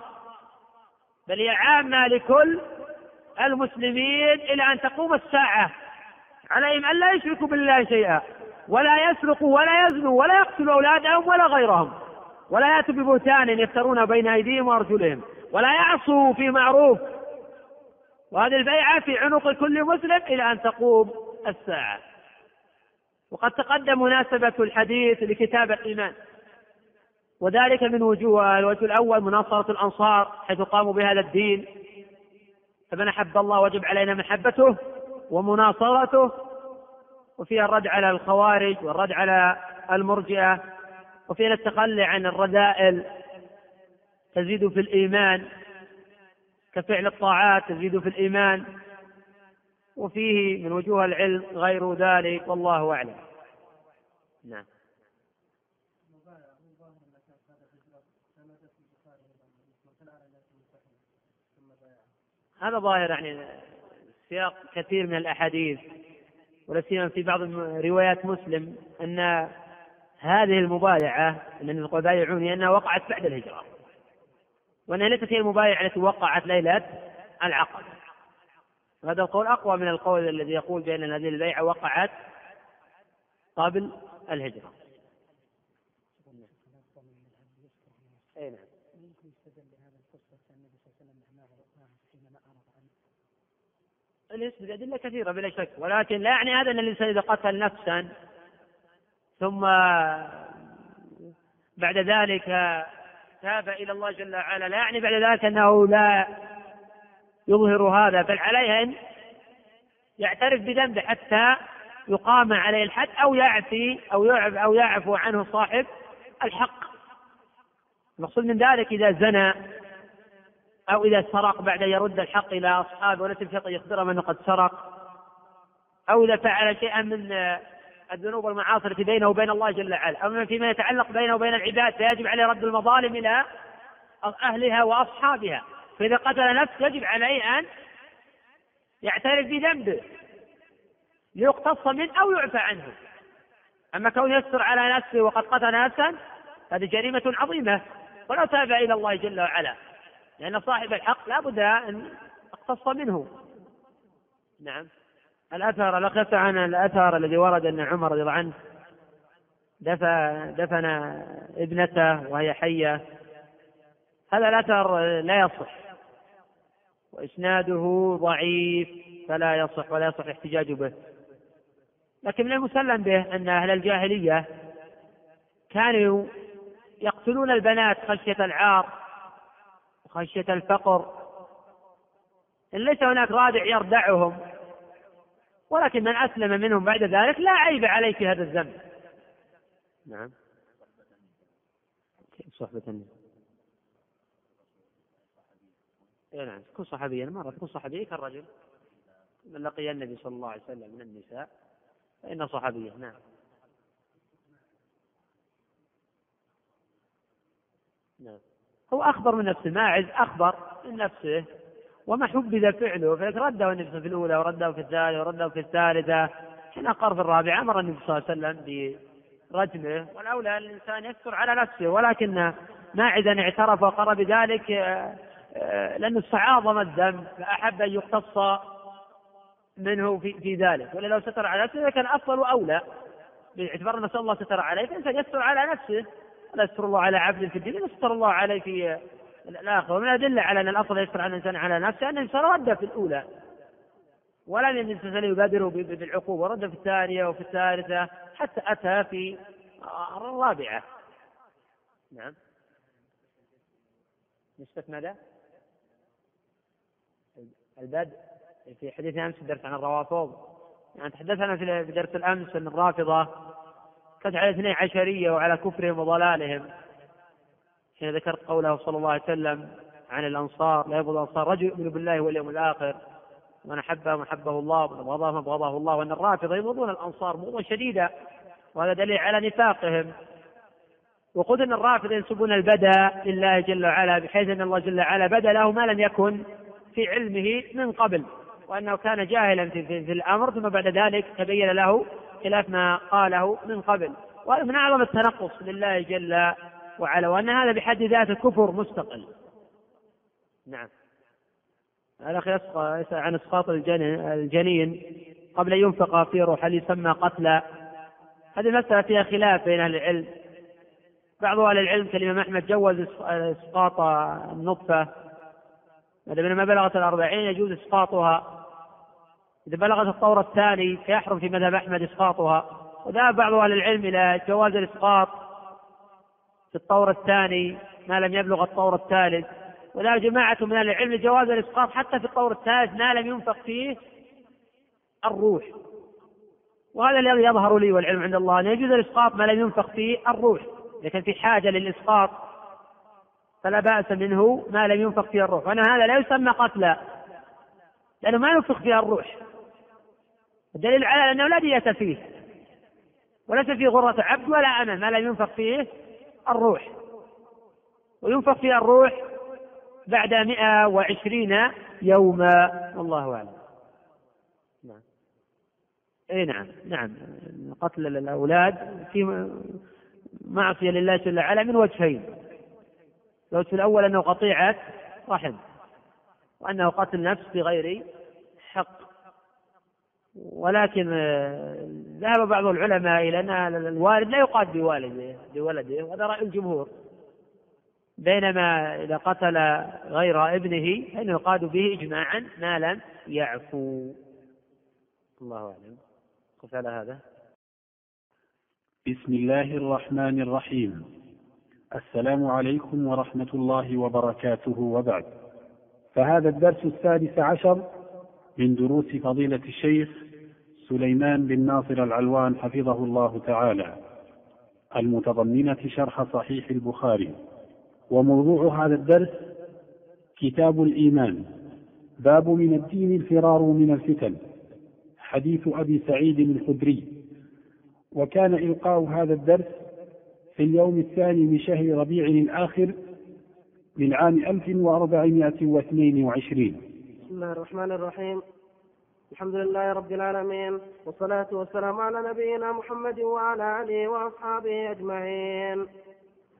بل هي عامة لكل المسلمين إلى أن تقوم الساعة عليهم أن لا يشركوا بالله شيئا ولا يسرقوا ولا يزنوا ولا يقتلوا أولادهم ولا غيرهم. ولا يأتوا ببهتان يفترون بين أيديهم وأرجلهم ولا يعصوا في معروف. وهذه البيعة في عنق كل مسلم إلى أن تقوم الساعة. وقد تقدم مناسبة الحديث لكتاب الإيمان. وذلك من وجوه الوجه الأول مناصرة الأنصار حيث قاموا بهذا الدين. فمن أحب الله وجب علينا محبته ومناصرته وفيها الرد على الخوارج والرد على المرجئة وفيها التخلي عن الرذائل تزيد في الإيمان كفعل الطاعات تزيد في الإيمان وفيه من وجوه العلم غير ذلك والله أعلم. نعم. هذا ظاهر يعني سياق كثير من الأحاديث ولا سيما في بعض روايات مسلم أن هذه المبايعة ان البايعون انها وقعت بعد الهجرة وأنها ليست هي المبايعة التي وقعت ليلة العقد هذا القول أقوى من القول الذي يقول بأن هذه البيعة وقعت قبل الهجرة. أي نعم. الاسم بأدلة كثيرة بلا شك ولكن لا يعني هذا أن الإنسان إذا قتل نفسا ثم بعد ذلك تاب إلى الله جل وعلا. لا يعني بعد ذلك أنه لا يظهر هذا بل عليه أن يعترف بذنبه حتى يقام عليه الحد أو يعفي أو يعفو أو يعفو عنه صاحب الحق. المقصود من ذلك إذا زنى أو إذا سرق بعد يرد الحق إلى أصحابه وليس بشرط يخبرهم أنه قد سرق أو إذا فعل شيئا من الذنوب والمعاصي التي بينه وبين الله جل وعلا. أما فيما يتعلق بينه وبين العباد فيجب عليه رد المظالم إلى أهلها وأصحابها. فإذا قتل نفس يجب عليه أن يعترف بذنبه. ليقتص منه أو يعفى عنه. أما كون يستر على نفسه وقد قتل نفسا هذه جريمة عظيمة. ولا تاب إلى الله جل وعلا. لأن صاحب الحق لا بد أن يقتص منه. نعم. الأثر لقيت عن الأثر الذي ورد أن عمر رضي الله عنه دفن دفن ابنته وهي حية. هذا الأثر لا يصح وإسناده ضعيف فلا يصح ولا يصح الاحتجاج به. لكن من المسلم به أن أهل الجاهلية كانوا يقتلون البنات خشية العار وخشية الفقر. إن ليس هناك رادع يردعهم ولكن من أسلم منهم بعد ذلك لا عيب عليه في هذا الذنب. نعم. صحبة النبي. اي نعم تكون صحابيا. مرة تكون صحابية كالرجل من لقي النبي صلى الله عليه وسلم من النساء فإن صحابية. نعم. نعم. هو أخبر من نفسه ماعز أخبر من نفسه وما حبذ فعله. فلك رده النبي في الأولى ورده في الثانية ورده في الثالثة. حين أقر في الرابعة أمر النبي صلى الله عليه وسلم برجمه. والأولى الإنسان يستر على نفسه ولكن ماعزا اعترف وقر بذلك آه، آه، لأنه استعاظم الذنب فأحب أن يقتص منه في, في ذلك. ولا لو ستر على نفسه كان أفضل وأولى. باعتبار أن الله ستر عليه فالإنسان يستر على نفسه ولا يستر الله على عبد في الدين يستر الله عليه في الآخرة. ومن الأدلة على أن الأصل يستر على الإنسان على نفسه أن الإنسان رد في الأولى. ولم الإنسان يبادر بالعقوبة رد في الثانية وفي الثالثة حتى أتى في الرابعة. نعم. نسبة ماذا؟ البدء. في حديث أمس الدرس عن الروافض. يعني تحدثنا في درس الأمس أن الرافضة كانت على اثني عشرية وعلى كفرهم وضلالهم. حين ذكرت قوله صلى الله عليه وسلم عن الأنصار لا يبغض الأنصار رجل يؤمن بالله واليوم الآخر من احبهم أحبه الله ومن ابغضهم أبغضه الله. وأن الرافضة يبغضون الأنصار بغضا شديدا وهذا دليل على نفاقهم. وقلت إن الرافضة ينسبون البدا لله جل وعلا بحيث إن الله جل وعلا بدا له ما لم يكن في علمه من قبل وأنه كان جاهلا في, في, في الأمر ثم بعد ذلك تبين له خلاف ما قاله من قبل. وهذا من أعظم التنقص لله جل وعلا وأن هذا بحد ذاته كفر مستقل. نعم. الاخ يسأل عن إسقاط الجنين قبل أن ينفق في روح هل يسمى قتلا هذه المسألة فيها خلاف بين أهل العلم. بعض أهل العلم كالإمام أحمد جوز إسقاط النطفة. إذا ما بلغت الأربعين يجوز إسقاطها. إذا بلغت الطور الثاني فيحرم في مذهب أحمد إسقاطها. وذهب بعض أهل العلم إلى جواز الإسقاط. في الطور الثاني ما لم يبلغ الطور الثالث. وذهب جماعة من أهل العلم لجواز الإسقاط حتى في الطور الثالث ما لم ينفق فيه الروح. وهذا الذي يظهر لي والعلم عند الله أن يجوز الإسقاط ما لم ينفق فيه الروح. لكن في حاجة للإسقاط فلا بأس منه ما لم ينفق فيه الروح. وأنا هذا لا يسمى قتلا لأنه ما ينفق فيها الروح. الدليل على أنه لا دية فيه وليس فيه غرة عبد ولا أمة ما لم ينفق فيه الروح. وينفق فيها الروح بعد مئة وعشرين يوما. والله أعلم. نعم. اي نعم نعم. قتل الأولاد في معصية لله جل وعلا من وجهين. الوجه الأول أنه قطيعة رحم وأنه قتل نفس بغير ولكن آه، ذهب بعض العلماء إلى أن الوالد لا يقاد بوالده بولده وهذا رأي الجمهور. بينما إذا قتل غير ابنه فإنه يقاد به اجماعا ما لم يعفو. الله أعلم. قف على هذا. بسم الله الرحمن الرحيم. السلام عليكم ورحمة الله وبركاته. وبعد فهذا الدرس السادس عشر من دروس فضيلة الشيخ سليمان بن ناصر العلوان حفظه الله تعالى المتضمنة شرح صحيح البخاري. وموضوع هذا الدرس كتاب الإيمان باب من الدين الفرار من الفتن حديث أبي سعيد الخدري. وكان إلقاء هذا الدرس في اليوم الثاني من شهر ربيع الآخر من عام 1422 بسم الله الرحمن الرحيم. الحمد لله رب العالمين والصلاة والسلام على نبينا محمد وعلى آله وأصحابه أجمعين.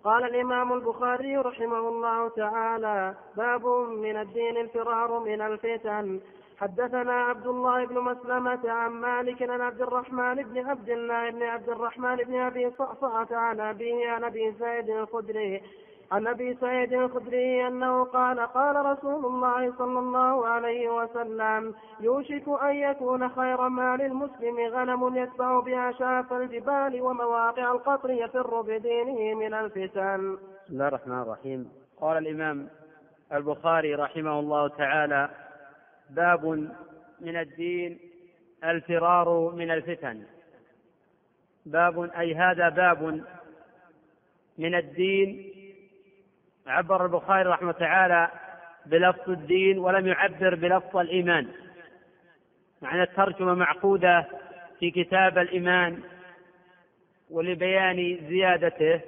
قال الإمام البخاري رحمه الله تعالى باب من الدين الفرار من الفتن. حدثنا عبد الله بن مسلمة عن مالك عن عبد الرحمن بن عبد الله بن عبد الرحمن بن أبي صعصعة عن أبيه عن أبي سعيد الخدري عن أبي سعيد الخدري أنه قال قال رسول الله صلى الله عليه وسلم يوشك أن يكون خير مال المسلم غنم يتبع بها شاف الجبال ومواقع القطر يفر بدينه من الفتن. بسم الله الرحمن الرحيم قال الإمام البخاري رحمه الله تعالى باب من الدين الفرار من الفتن باب أي هذا باب من الدين عبر البخاري رحمه تعالى بلفظ الدين ولم يعبر بلفظ الإيمان. معنى الترجمة معقودة في كتاب الإيمان ولبيان زيادته.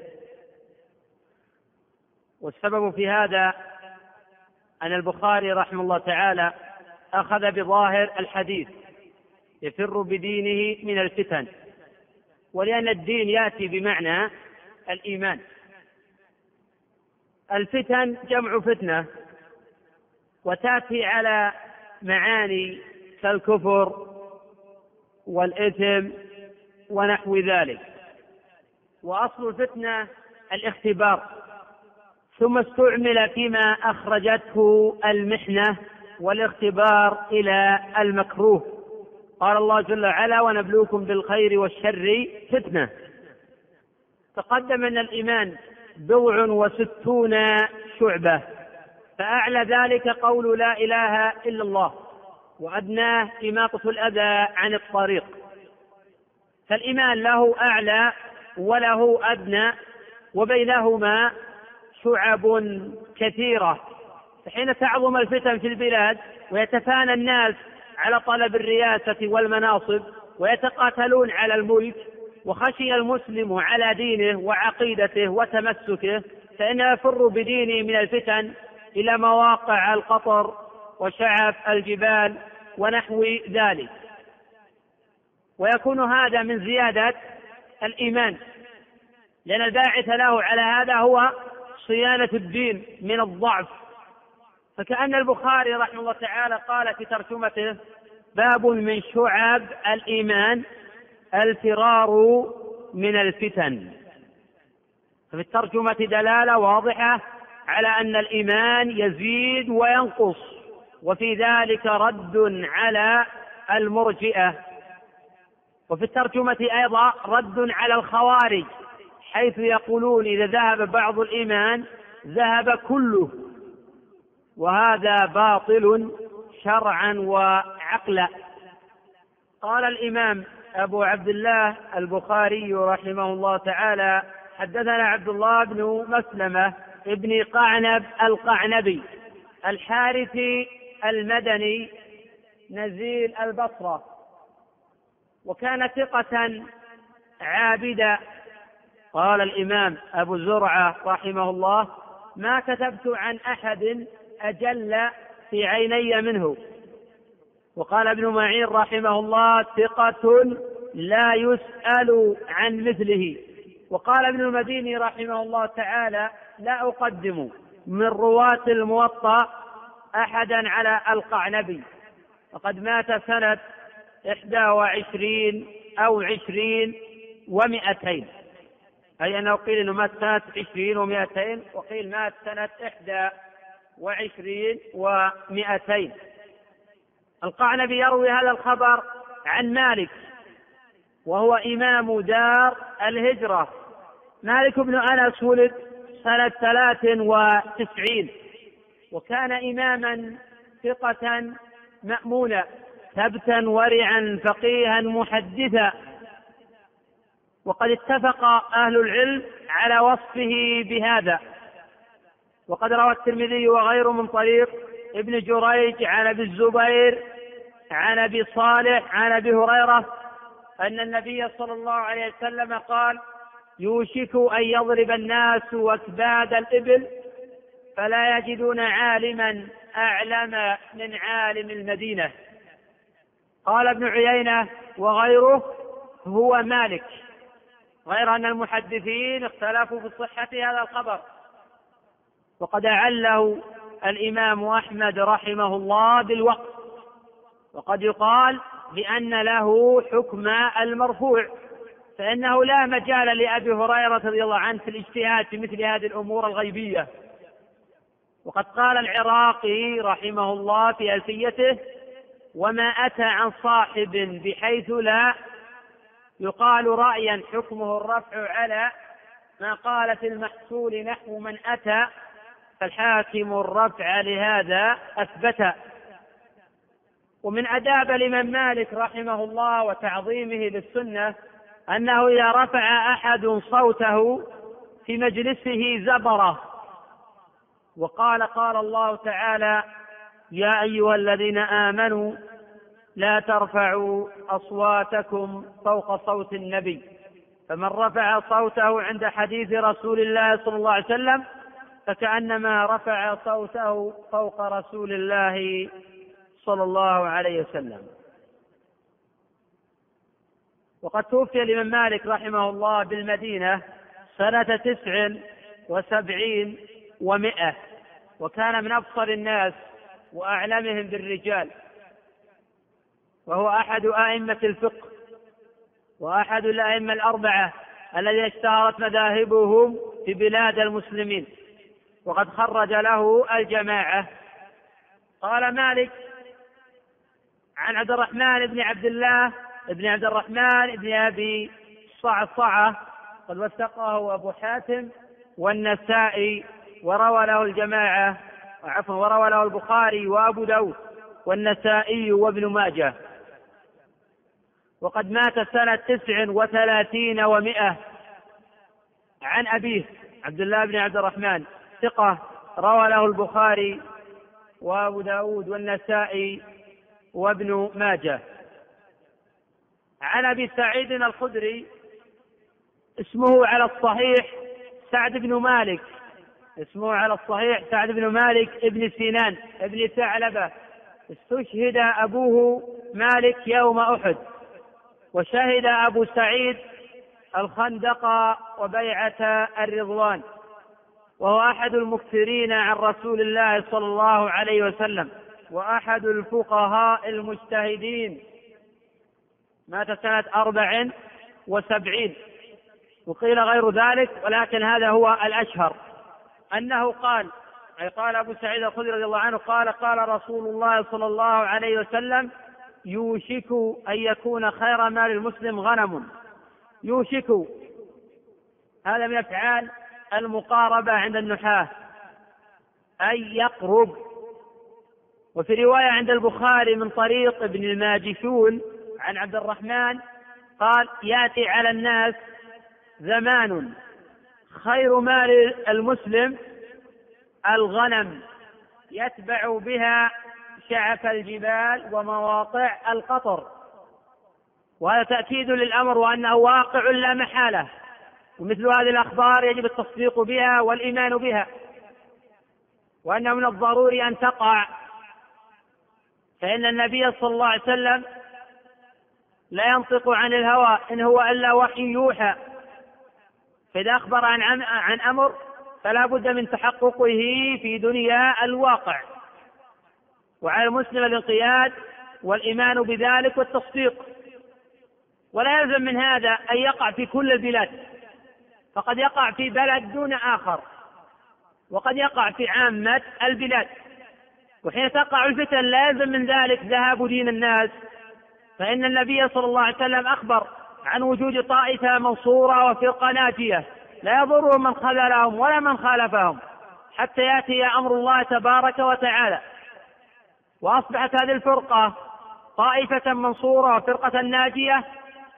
والسبب في هذا أن البخاري رحمه الله تعالى أخذ بظاهر الحديث يفر بدينه من الفتن ولأن الدين يأتي بمعنى الإيمان. الفتن جمع فتنة وتأتي على معاني كالكفر والإثم ونحو ذلك. وأصل الفتنة الاختبار. ثم استعمل فيما أخرجته المحنة والاختبار إلى المكروه. قال الله جل وعلا ونبلوكم بالخير والشر فتنة. تقدم أن الإيمان بضع وستون شعبة. فأعلى ذلك قول لا إله إلا الله وأدناه إماطة الأذى عن الطريق. فالإيمان له أعلى وله أدنى وبينهما شعب كثيرة. فحين تعظم الفتن في البلاد ويتفانى الناس على طلب الرياسة والمناصب ويتقاتلون على الملك وخشي المسلم على دينه وعقيدته وتمسكه فإنه يفر بدينه من الفتن إلى مواقع القطر وشعب الجبال ونحو ذلك. ويكون هذا من زيادة الإيمان لأن الباعث له على هذا هو صيانة الدين من الضعف. فكأن البخاري رحمه الله تعالى قال في ترجمته باب من شعب الإيمان الفرار من الفتن. ففي الترجمة دلالة واضحة على أن الإيمان يزيد وينقص وفي ذلك رد على المرجئة. وفي الترجمة أيضا رد على الخوارج حيث يقولون إذا ذهب بعض الإيمان ذهب كله. وهذا باطل شرعا وعقلا. قال الإمام أبو عبد الله البخاري رحمه الله تعالى حدثنا عبد الله بن مسلمة ابن قعنب القعنبي الحارثي المدني نزيل البصرة وكان ثقة عابدا قال الإمام أبو زرعة رحمه الله ما كتبت عن أحد أجل في عيني منه. وقال ابن معين رحمه الله ثقة لا يسأل عن مثله. وقال ابن المديني رحمه الله تعالى لا أقدم من رواة الموطأ أحدا على القعنبي وقد مات سنة إحدى وعشرين أو عشرين ومئتين. أي أنه قيل أنه مات سنة عشرين ومئتين وقيل مات سنة إحدى وعشرين ومئتين. القعنبي يروي هذا الخبر عن مالك وهو إمام دار الهجرة. مالك بن أنس ولد سنة ثلاث وتسعين وكان إماما ثقة مأمونا ثبتا ورعا فقيها محدثا. وقد اتفق أهل العلم على وصفه بهذا. وقد روى الترمذي وغيره من طريق ابن جريج عن أبي الزبير عن أبي صالح عن أبي هريرة أن النبي صلى الله عليه وسلم قال يوشك أن يضرب الناس اكباد الإبل فلا يجدون عالما أعلم من عالم المدينة. قال ابن عيينة وغيره هو مالك غير أن المحدثين اختلفوا في صحة هذا الخبر وقد أعله الإمام أحمد رحمه الله بالوقت وقد يقال بأن له حكم المرفوع فإنه لا مجال لأبي هريرة رضي الله عنه في الاجتهاد في مثل هذه الأمور الغيبية. وقد قال العراقي رحمه الله في ألفيته وما أتى عن صاحب بحيث لا يقال رأيا حكمه الرفع على ما قال في المحصول نحو من أتى فالحاكم الرفع لهذا أثبت. ومن أداب الإمام مالك رحمه الله وتعظيمه للسنة أنه إذا رفع أحد صوته في مجلسه زبره. وقال قال الله تعالى يا أيها الذين آمنوا لا ترفعوا أصواتكم فوق صوت النبي فمن رفع صوته عند حديث رسول الله صلى الله عليه وسلم فكأنما رفع صوته فوق رسول الله صلى الله عليه وسلم. وقد توفي الإمام مالك رحمه الله بالمدينة سنة تسع وسبعين ومائة وكان من أبصر الناس وأعلمهم بالرجال وهو أحد أئمة الفقه وأحد الأئمة الأربعة الذين اشتهرت مذاهبهم في بلاد المسلمين. وقد خرج له الجماعة. قال مالك عن عبد الرحمن بن عبد الله بن عبد الرحمن بن أبي صعصعة قد وثقه أبو حاتم والنسائي وروى له الجماعة عفوا وروى له البخاري وأبو داود والنسائي وابن ماجه. وقد مات سنة تسع وثلاثين ومائة عن أبيه عبد الله بن عبد الرحمن. ثقة روى له البخاري وأبو داود والنسائي وابن ماجه. عن أبي سعيد الخدري اسمه على الصحيح سعد بن مالك اسمه على الصحيح سعد بن مالك ابن سنان ابن ثعلبة. استشهد أبوه مالك يوم أحد وشهد أبو سعيد الخندق وبيعة الرضوان. وهو أحد المكثرين عن رسول الله صلى الله عليه وسلم وأحد الفقهاء المجتهدين. مات سنة أربع وسبعين وقيل غير ذلك ولكن هذا هو الأشهر. أنه قال أي قال أبو سعيد الخدري رضي الله عنه قال قال رسول الله صلى الله عليه وسلم يوشك أن يكون خير مال المسلم غنم. يوشك. هذا من أفعال المقاربة عند النحاة أي يقرب. وفي رواية عند البخاري من طريق ابن الماجشون عن عبد الرحمن قال يأتي على الناس زمان خير مال المسلم الغنم يتبع بها شعف الجبال ومواقع القطر. وهذا تأكيد للأمر وأنه واقع لا محالة. ومثل هذه الأخبار يجب التصديق بها والإيمان بها. وأنه من الضروري أن تقع. فإن النبي صلى الله عليه وسلم لا ينطق عن الهوى إن هو إلا وحي يوحى. فإذا أخبر عن عن أمر فلا بد من تحققه في دنيا الواقع. وعلى المسلم الانقياد والإيمان بذلك والتصديق. ولا يلزم من هذا أن يقع في كل البلاد. فقد يقع في بلد دون آخر وقد يقع في عامة البلاد. وحين تقع الفتن لا يلزم من ذلك ذهاب دين الناس فإن النبي صلى الله عليه وسلم أخبر عن وجود طائفة منصورة وفرقة ناجية لا يضرهم من خذلهم ولا من خالفهم حتى يأتي أمر الله تبارك وتعالى. وأصبحت هذه الفرقة طائفة منصورة وفرقة ناجية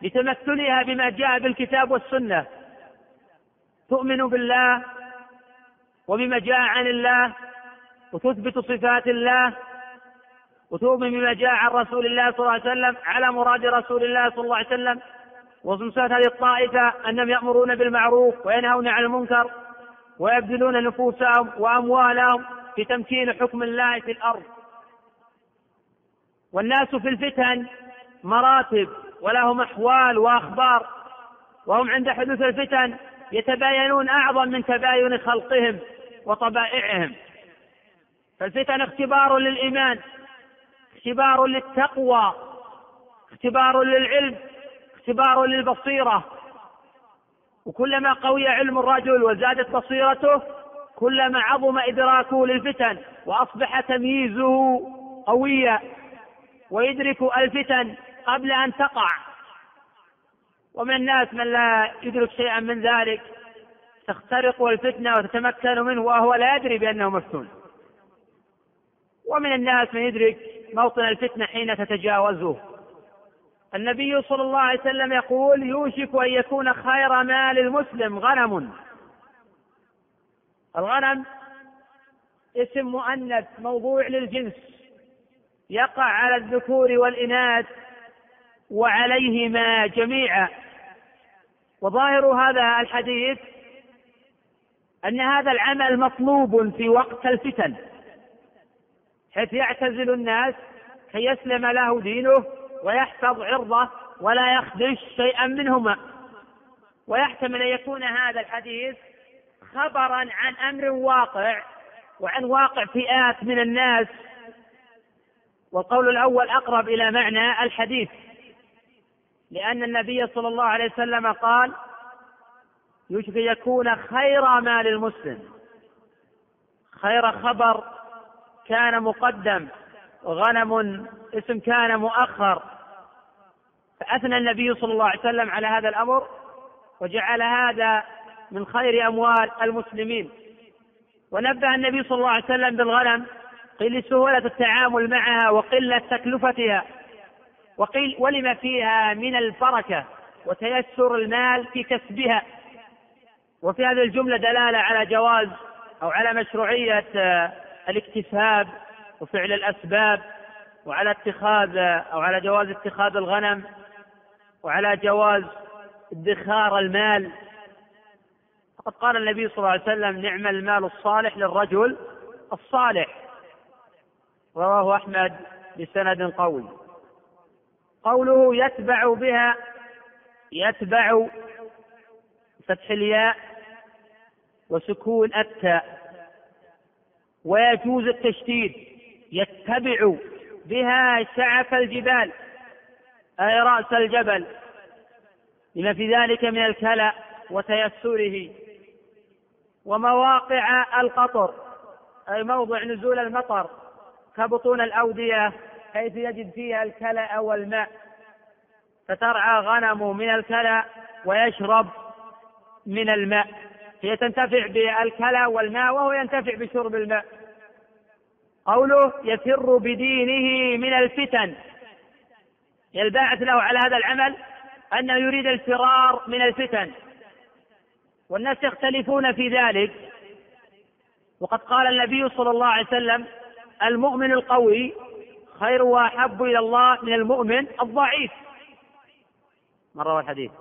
لتمثلها بما جاء بالكتاب والسنة. تؤمن بالله وبما جاء عن الله وتثبت صفات الله وتؤمن بما جاء عن رسول الله صلى الله عليه وسلم على مراد رسول الله صلى الله عليه وسلم. وصفات هذه الطائفة أنهم يأمرون بالمعروف وينهون عن المنكر ويبذلون نفوسهم وأموالهم في تمكين حكم الله في الأرض. والناس في الفتن مراتب ولهم أحوال وأخبار وهم عند حدوث الفتن يتباينون أعظم من تباين خلقهم وطبائعهم. فالفتن اختبار للإيمان اختبار للتقوى اختبار للعلم اختبار للبصيرة. وكلما قوي علم الرجل وزادت بصيرته كلما عظم إدراكه للفتن وأصبح تمييزه قويا ويدرك الفتن قبل أن تقع. ومن الناس من لا يدرك شيئا من ذلك تخترقه الفتنة وتتمكن منه وهو لا يدري بأنه مفتون ومن الناس من يدرك موطن الفتنة حين تتجاوزه. النبي صلى الله عليه وسلم يقول يوشك أن يكون خير مال المسلم غنم. الغنم اسم مؤنث موضوع للجنس يقع على الذكور والإناث وعليهما جميعا. وظاهر هذا الحديث أن هذا العمل مطلوب في وقت الفتن حيث يعتزل الناس كي يسلم له دينه ويحفظ عرضه ولا يخدش شيئا منهما. ويحتمل أن يكون هذا الحديث خبرا عن أمر واقع وعن واقع فئات من الناس. والقول الأول أقرب إلى معنى الحديث. لأن النبي صلى الله عليه وسلم قال يشبه يكون خير مال المسلم. خير خبر كان مقدم غنم اسم كان مؤخر. فأثنى النبي صلى الله عليه وسلم على هذا الأمر وجعل هذا من خير أموال المسلمين. ونبه النبي صلى الله عليه وسلم بالغنم قيل لسهولة التعامل معها وقلة تكلفتها. وقيل ولما فيها من البركة وتيسر المال في كسبها. وفي هذه الجملة دلالة على جواز أو على مشروعية آه، الاكتساب وفعل الأسباب وعلى اتخاذ أو على جواز اتخاذ الغنم وعلى جواز ادخار المال. فقد قال النبي صلى الله عليه وسلم نعم المال الصالح للرجل الصالح رواه أحمد بسند قوي. قوله يتبع بها يتبع فتح الياء وسكون التاء. ويجوز التشديد يتبع بها شعف الجبال أي رأس الجبل لما في ذلك من الكلأ وتيسره. ومواقع القطر أي موضع نزول المطر كبطون الأودية. حيث يجد فيها الكلأ والماء فترعى غنم من الكلأ ويشرب من الماء. هي تنتفع بالكلى والماء وهو ينتفع بشرب الماء. قوله يفر بدينه من الفتن. الباعث له على هذا العمل أنه يريد الفرار من الفتن. والناس يختلفون في ذلك. وقد قال النبي صلى الله عليه وسلم المؤمن القوي خير وأحب إلى الله من المؤمن الضعيف. من روى الحديث؟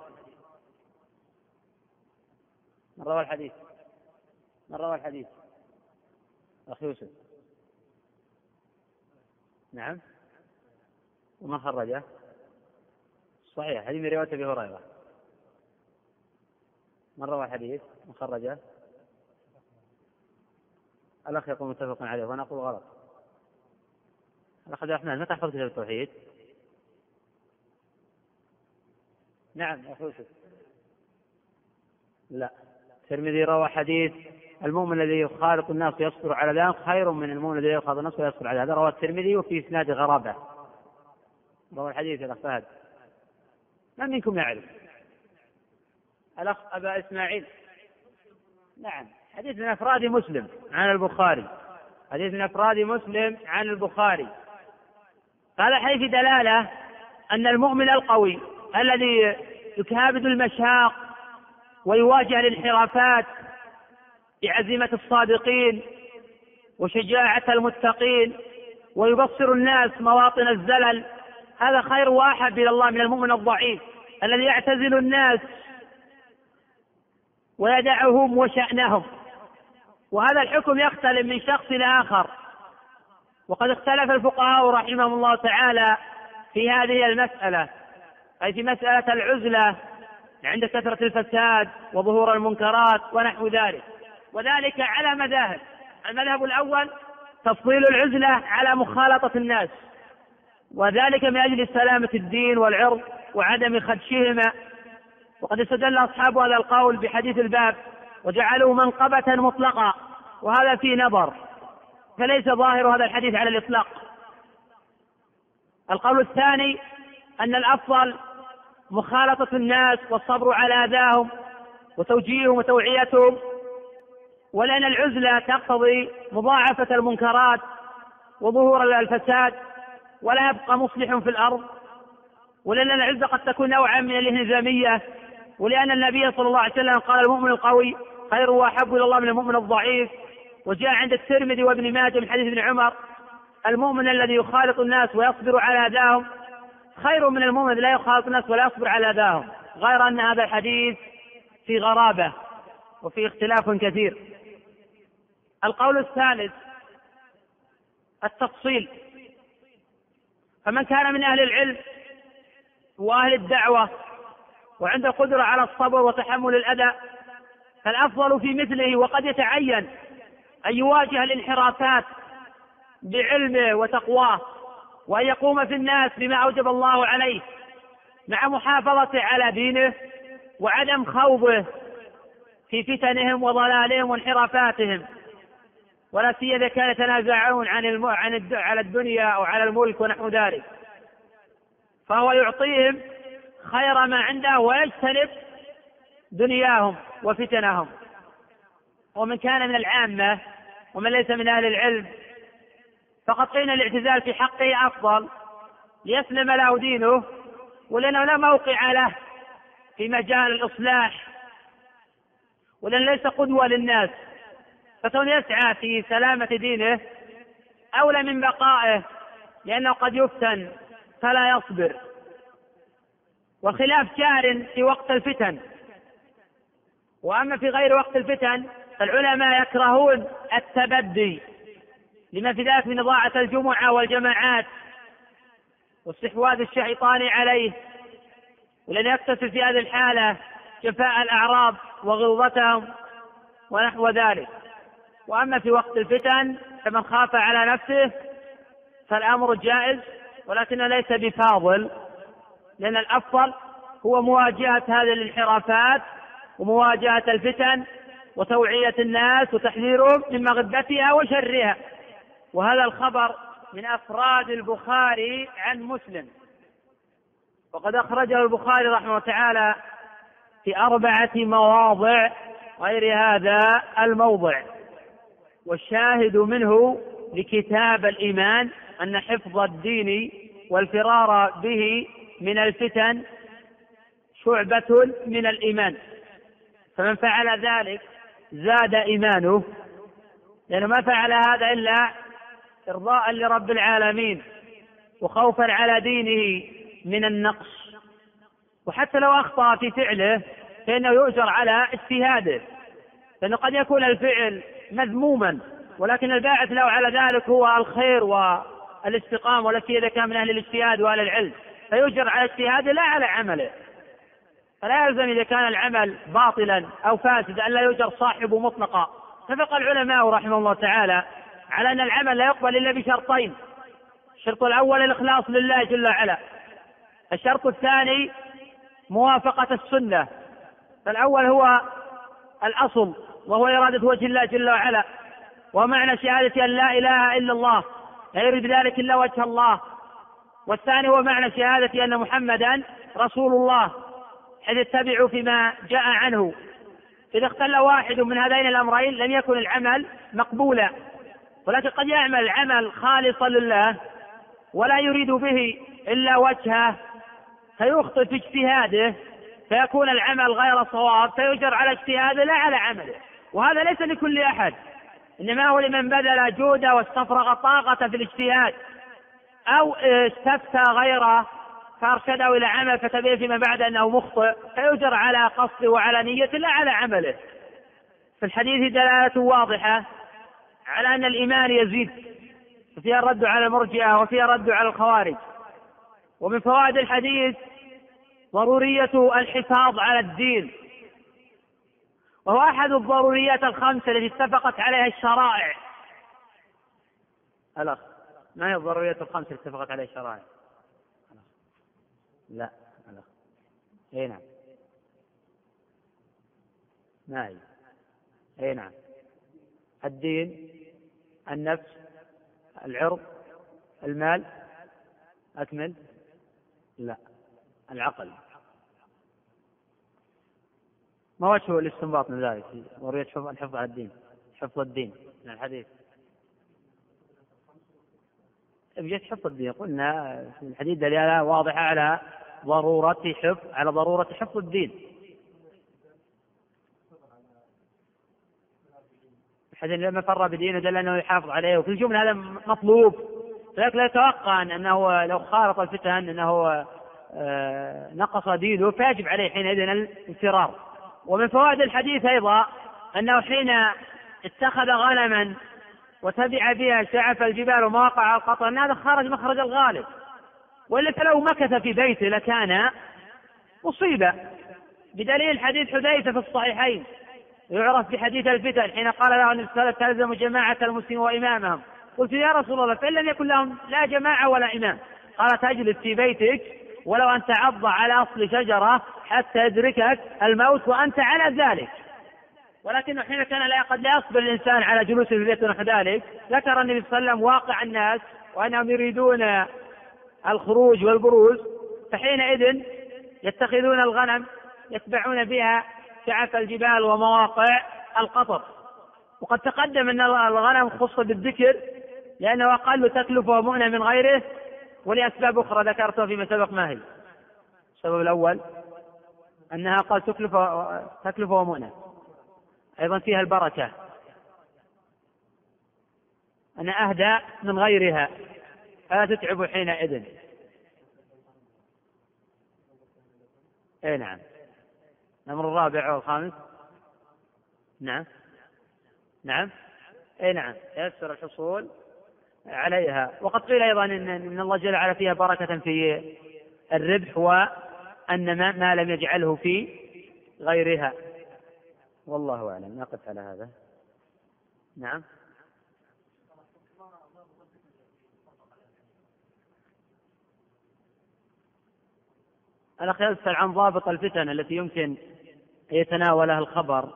من روى الحديث؟ من روى الحديث؟ أخي يوسف. نعم. ومن خرجه؟ صحيح هذه من رواية أبي هريرة. من روى الحديث؟ من خرجه؟ الأخ يقول متفق عليه وأنا أقول غلط. الأخ عبد الرحمن متى حفظت كتاب التوحيد؟ نعم أخي يوسف. لا. الترمذي روى حديث المؤمن الذي يخالط الناس ويصبر على ذلك خير من المؤمن الذي يخالط الناس ويصبر على هذا روى الترمذي وفي إسناد غرابة. روى الحديث الاخ فهد. من منكم يعرف؟ الأخ أبا إسماعيل. نعم. حديث من أفراد مسلم عن البخاري. حديث من أفراد مسلم عن البخاري. هذا حديث دلالة أن المؤمن القوي الذي يكابد المشاق ويواجه الانحرافات بعزيمة الصادقين وشجاعة المتقين ويبصر الناس مواطن الزلل هذا خير واحد إلى الله من المؤمن الضعيف الذي يعتزل الناس ويدعهم وشأنهم. وهذا الحكم يختلف من شخص إلى آخر. وقد اختلف الفقهاء رحمهم الله تعالى في هذه المسألة أي في مسألة العزلة عند كثرة الفساد وظهور المنكرات ونحو ذلك. وذلك على مذاهب. المذهب الأول تفضيل العزلة على مخالطة الناس. وذلك من أجل سلامة الدين والعرض وعدم خدشهما. وقد استدل أصحاب هذا القول بحديث الباب وجعلوا منقبة مطلقة وهذا في نظر. فليس ظاهر هذا الحديث على الإطلاق. القول الثاني أن الأفضل مخالطة الناس والصبر على أذاهم وتوجيههم وتوعيتهم ولأن العزلة تقتضي مضاعفة المنكرات وظهور الفساد ولا يبقى مصلح في الأرض ولأن العزة قد تكون نوعا من الانهزامية ولأن النبي صلى الله عليه وسلم قال المؤمن القوي خير وأحب إلى الله من المؤمن الضعيف. وجاء عند الترمذي وابن ماجه من حديث ابن عمر المؤمن الذي يخالط الناس ويصبر على أذاهم خير من المؤمن لا يخالط الناس ولا يصبر على أذاهم غير أن هذا الحديث في غرابة وفي اختلاف كثير. القول الثالث التفصيل. فمن كان من أهل العلم وأهل الدعوة وعنده قدرة على الصبر وتحمل الأذى فالأفضل في مثله وقد يتعين أن يواجه الانحرافات بعلمه وتقواه وأن يقوم في الناس بما أوجب الله عليه مع محافظته على دينه وعدم خوضه في فتنهم وضلالهم وانحرافاتهم. ولا سيما إذا كانوا يتنازعون عن الم... عن الد... على الدنيا أو على الملك ونحو ذلك. فهو يعطيهم خير ما عنده ويجتنب دنياهم وفتنهم. ومن كان من العامة ومن ليس من أهل العلم فقد قيل الاعتزال في حقه أفضل ليسلم له دينه ولأنه لا موقع له في مجال الإصلاح ولأن ليس قدوة للناس فكون يسعى في سلامة دينه أولى من بقائه لأنه قد يفتن فلا يصبر والخلاف جار في وقت الفتن وأما في غير وقت الفتن فالعلماء يكرهون التبدي لما في ذلك من إضاعة الجمعة والجماعات. واستحواذ الشيطان عليه ولن يكتسب في هذه الحالة جفاء الأعراض وغلظتهم ونحو ذلك. وأما في وقت الفتن فمن خاف على نفسه فالأمر جائز ولكنه ليس بفاضل لأن الأفضل هو مواجهة هذه الانحرافات ومواجهة الفتن وتوعية الناس وتحذيرهم من مغبتها وشرها. وهذا الخبر من أفراد البخاري عن مسلم. وقد أخرجه البخاري رحمه الله تعالى في أربعة مواضع غير هذا الموضع. والشاهد منه لكتاب الإيمان أن حفظ الدين والفرار به من الفتن شعبة من الإيمان. فمن فعل ذلك زاد إيمانه لأنه ما فعل هذا إلا إرضاء لرب العالمين وخوفا على دينه من النقص. وحتى لو أخطأ في فعله فإنه يؤجر على اجتهاده لأنه قد يكون الفعل مذموما ولكن الباعث له على ذلك هو الخير والاستقامة والتي إذا كان من أهل الاجتهاد وأهل العلم. فيؤجر على اجتهاده لا على عمله. فلا يلزم إذا كان العمل باطلا أو فاسدا أن لا يؤجر صاحبه مطلقا. اتفق العلماء رحمه الله تعالى على أن العمل لا يقبل إلا بشرطين. الشرط الأول الإخلاص لله جل وعلا. الشرط الثاني موافقة السنة. فالأول هو الأصل وهو إرادة وجه الله جل وعلا. ومعنى شهادة أن لا إله إلا الله لا يريد بذلك إلا وجه الله. والثاني هو معنى شهادة أن محمدا رسول الله. حيث اتبعوا فيما جاء عنه. إذا اختل واحد من هذين الأمرين لم يكن العمل مقبولا. ولكن قد يعمل العمل خالصا لله ولا يريد به إلا وجهه. فيخطئ في اجتهاده. فيكون العمل غير صواب. فيجر على اجتهاده لا على عمله. وهذا ليس لكل أحد. إنما هو لمن بذل جوده واستفرغ طاقة في الاجتهاد. أو استفتى غيره. فأرشده إلى عمل فتبين فيما بعد أنه مخطئ فيجر على قصده وعلى نيته لا على عمله. في الحديث دلالة واضحة على أن الإيمان يزيد وفيها الرد على المرجئة وفيها الرد على الخوارج. ومن فوائد الحديث ضرورية الحفاظ على الدين. وهو أحد الضروريات الخمسة التي اتفقت عليها الشرائع. الأخ ما هي الضروريات الخمسة التي اتفقت عليها الشرائع؟ لا الأخ اي نعم. ما هي اي نعم. الدين النفس العرض المال أكمل؟ لا. العقل. ما وجه الاستنباط من ذلك؟ ضرورية الحفظ على الدين. حفظ الدين من الحديث. بجد حفظ الدين. قلنا الحديث دلالة واضحة على ضرورة حفظ على ضرورة حفظ الدين. الحديث لما فر بدينه دل أنه يحافظ عليه. وفي الجملة هذا مطلوب. لكن لا يتوقع أنه لو خالط الفتن أنه آه، نقص دينه فيجب عليه حينئذ الانفرار. ومن فوائد الحديث أيضا أنه حين اتخذ غنما وتبع بها شعف الجبال ومواقع القطر ان هذا خرج مخرج الغالب. وإلا فلو مكث في بيته لكان مصيبة. بدليل حديث حذيفة في الصحيحين يعرف بحديث الفتن حين قال له النبي صلى الله عليه وسلم جماعة المسلمين وإمامهم. قلت يا رسول الله فإن لم يكن لهم لا جماعة ولا إمام. قال تجلس في بيتك ولو أن تعض على أصل شجرة حتى يدركك الموت وأنت على ذلك. ولكنه حين كان لا قد لا يصبر الإنسان على جلوسه في بيته ونحو ذلك ذكر النبي صلى الله عليه وسلم واقع الناس وأنهم يريدون الخروج والبروز فحينئذ يتخذون الغنم يتبعون بها شعف الجبال ومواقع القطر. وقد تقدم أن الغنم خص بالذكر لأنه أقل تكلفة ومؤنه من غيره ولأسباب أخرى ذكرتها فيما سبق ما هي السبب الأول أنها قال تكلف تكلفة ومؤنه أيضا فيها البركة. أنا اهدى من غيرها. فلا تتعب حينئذ؟ اي نعم. الأمر الرابع والخامس نعم. نعم. اي نعم. يسر الحصول عليها. وقد قيل أيضا إن إن الله جل وعلا فيها بركة في الربح وأن ما, ما لم يجعله في غيرها. والله أعلم. نقف على هذا. نعم. الأخ يسأل عن ضابط الفتن التي يمكن يتناولها الخبر.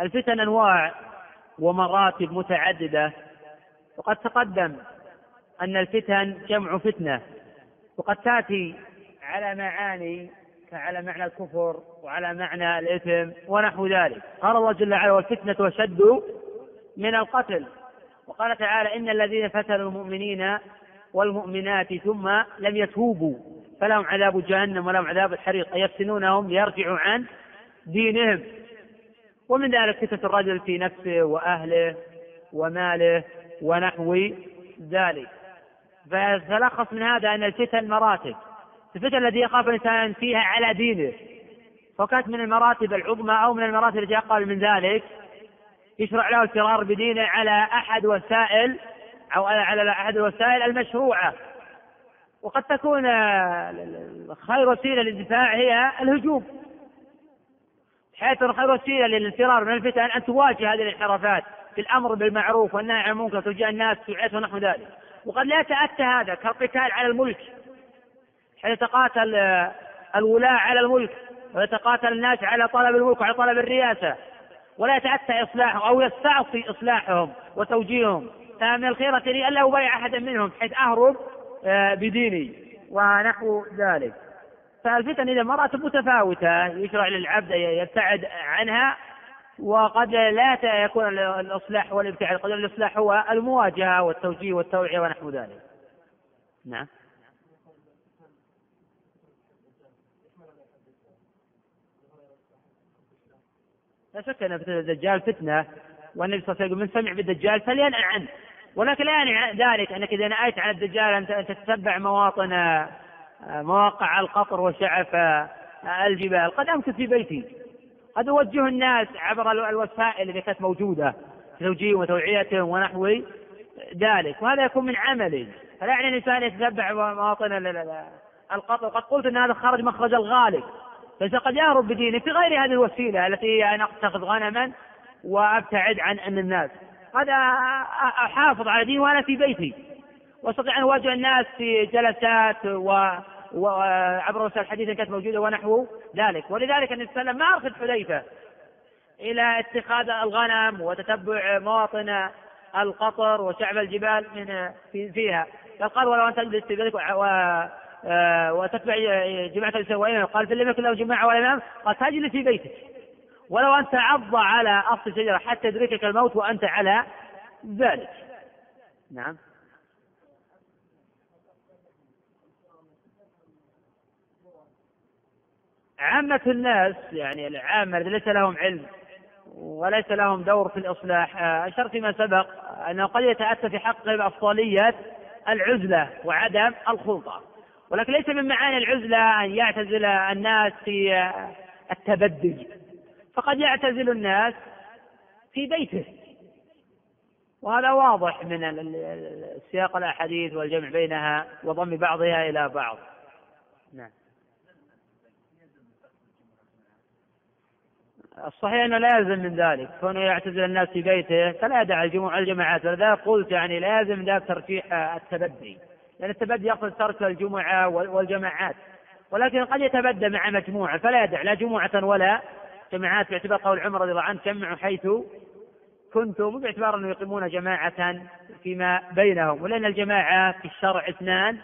الفتن أنواع ومراتب متعددة وقد تقدم أن الفتن جمع فتنة وقد تأتي على معاني على معنى الكفر وعلى معنى الإثم ونحو ذلك. قال الله جل وعلا والفتنة أشد من القتل. وقال تعالى إن الذين فتنوا المؤمنين والمؤمنات ثم لم يتوبوا. فلهم عذاب جهنم ولهم عذاب الحريق. يفتنونهم ليرجعوا عن دينهم. ومن ذلك فتنة الرجل في نفسه وأهله وماله ونحو ذلك. فتلخص من هذا أن الفتن مراتب. الفتن التي يخاف الإنسان فيها على دينه. فكانت من المراتب العظمى أو من المراتب التي أقل من ذلك. يشرع له الفرار بدينه على أحد وسائل أو على أحد الوسائل المشروعة. وقد تكون خير وسيلة للدفاع هي الهجوم. حيث خير وسيلة للفرار من الفتن أن تواجه هذه الانحرافات في الأمر بالمعروف والنهي عن المنكر تجاه الناس توعيتهم ونحو ذلك. وقد لا يتأتى هذا كالقتال على الملك. حيث يتقاتل الولاة على الملك ويتقاتل الناس على طلب الملك وعلى طلب الرياسة ولا يتأتى إصلاحهم أو يستعصي إصلاحهم وتوجيههم. فمن الخيرة لي ألا أبايع أحدا منهم حيث أهرب آه، بديني. ونحو ذلك. فالفتن إذا مراتب متفاوتة يشرع للعبد يبتعد عنها وقد لا يكون الإصلاح والابتعاد. قد الإصلاح هو المواجهة والتوجيه والتوعية ونحو ذلك. نعم. لا شك أن الدجال فتنة والنبي صلى الله عليه وسلم من سمع بالدجال فلينأ عنه. ولكن لا يعني ذلك أنك إذا نأيت على الدجال أن تتبع مواطن آه، مواقع القطر وشعف آه، الجبال. قد امكث في بيتي. قد أوجه الناس عبر الوسائل التي كانت موجودة توجيه وتوعيتهم ونحو ذلك. وهذا يكون من عملي. فلا يعني الإنسان يتتبع مواطن القطر. وقد قلت أن هذا خرج مخرج الغالب. فإذا قد يهرب بدينه في غير هذه الوسيلة التي هي أن أتخذ غنما وأبتعد عن عن الناس هذا أحافظ على ديني وأنا في بيتي. وأستطيع أن أواجه الناس في جلسات و وعبر وسائل الحديث كانت موجودة ونحو ذلك. ولذلك النبي صلى الله عليه وسلم ما ارشد حذيفه إلى اتخاذ الغنم وتتبع مواطن القطر وشعب الجبال من في فيها. بل قال ولو ان تجلس في بيتك وتتبع جماعة الإسلام قال في لم يكن له جماعة ولا إمام. قال تجلس في بيتك. ولو أن تعض على أصل الشجرة حتى يدركك الموت وأنت على ذلك. نعم. عامة الناس يعني العامة الذين ليس لهم علم وليس لهم دور في الإصلاح أشرت فيما سبق أنه قد يتأتى في حقهم أفضلية العزلة وعدم الخلطة. ولكن ليس من معاني العزلة أن يعتزل الناس في التبدج. فقد يعتزل الناس في بيته. وهذا واضح من سياق الأحاديث والجمع بينها وضم بعضها إلى بعض. نعم. الصحيح أنه لا يلزم من ذلك. كونه يعتزل الناس في بيته فلا يدع الجموع الجماعات. ولذلك قلت يعني لازم ذلك ترجيح التبدي. لأن التبدي يقصد ترك الجمعة والجماعات. ولكن قد يتبدى مع مجموعة فلا يدع لا جمعة ولا جماعات باعتبار قول عمر رضي الله عنه جمعوا حيث كنتم. باعتبار انه يقيمون جماعة فيما بينهم ولأن الجماعة في الشرع اثنان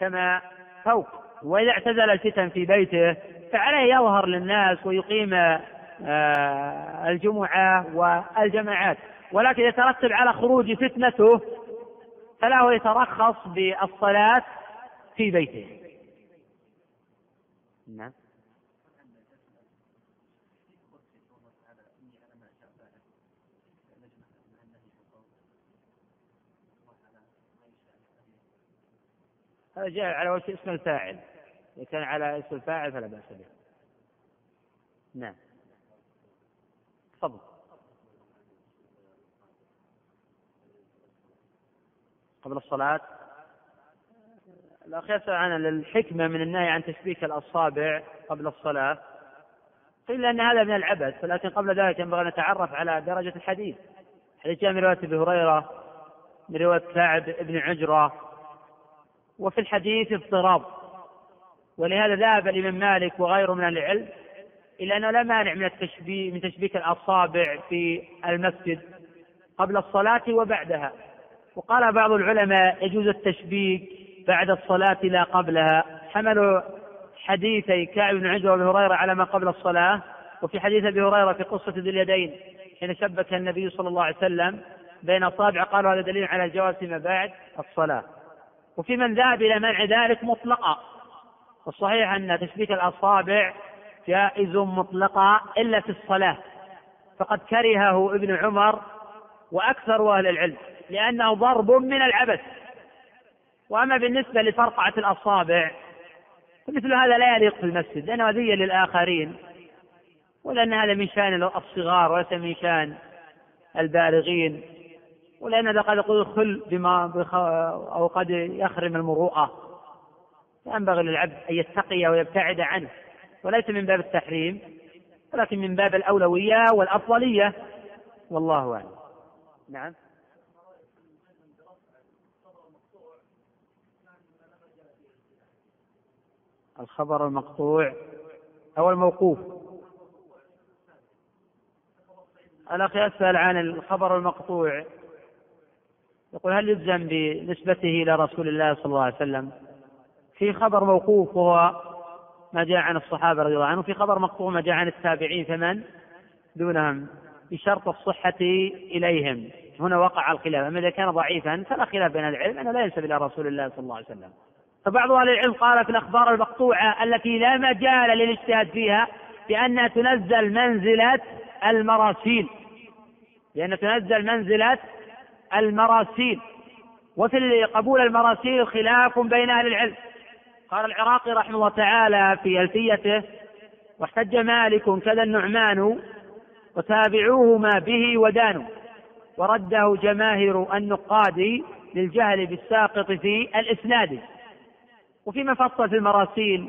كما فوق. وإذا اعتزل الفتن في بيته فعليه يظهر للناس ويقيم آه، الجمعة والجماعات. ولكن يترتب على خروج فتنته فله يترخص بالصلاة في بيته. نعم. هذا جاء على وجه اسم الفاعل. إذا كان على اسم الفاعل فلا بأس به. نعم. تفضل. قبل الصلاة. الأخ يسأل عن الحكمة من النهي عن تشبيك الأصابع قبل الصلاة. قيل أن هذا من العبث ولكن قبل ذلك ينبغي أن نتعرف على درجة الحديث. حديث جاء من رواية أبي هريرة من رواية كعب بن عجرة وفي الحديث اضطراب. ولهذا ذهب الإمام مالك وغيره من العلم إلا أنه لا مانع من التشبيه من تشبيك الأصابع في المسجد قبل الصلاة وبعدها. وقال بعض العلماء يجوز التشبيك بعد الصلاة لا قبلها. حملوا حديثي كعب بن عجرة وأبي هريرة على ما قبل الصلاة. وفي حديث أبي هريرة في قصة ذي اليدين حين شبك النبي صلى الله عليه وسلم بين أصابع قالوا هذا دليل على الجواز فيما بعد الصلاة. وفي من ذهب إلى منع ذلك مطلقا. والصحيح أن تشبيك الأصابع جائز مطلقا إلا في الصلاة. فقد كرهه ابن عمر وأكثر أهل العلم لأنه ضرب من العبث. وأما بالنسبة لفرقعة الأصابع فمثل هذا لا يليق في المسجد لأنه أذية للآخرين. ولأن هذا من شأن الصغار وليس من شأن البالغين. ولأن هذا قد يقول خل بما أو قد يخرم المروءة. ينبغي للعبد أن يتقي ويبتعد عنه. وليس من باب التحريم ولكن من باب الأولوية والأفضلية. والله أعلم. نعم. الخبر المقطوع. أو الموقوف. الأخ يسأل عن الخبر المقطوع. يقول هل يلزم بنسبته إلى رسول الله صلى الله عليه وسلم؟ في خبر موقوف وهو ما جاء عن الصحابة رضي الله عنهم. في خبر مقطوع ما جاء عن التابعين فمن؟ دونهم. بشرط الصحة إليهم. هنا وقع الخلاف. أما إذا كان ضعيفا فلا خلاف بين العلم أنه لا ينسب إلى رسول الله صلى الله عليه وسلم. فبعض أهل العلم قال في الأخبار المقطوعة التي لا مجال للاجتهاد فيها بأنها تنزل منزلة المراسيل. لأنها تنزل منزلة المراسيل. وفي قبول المراسيل خلاف بين أهل العلم. قال العراقي رحمه الله تعالى في ألفيته واحتج مالك كذا النعمان وتابعوه ما به ودانوا. ورده جماهر النقاد للجهل بالساقط في الإسناد. وفي من فصل في المراسيل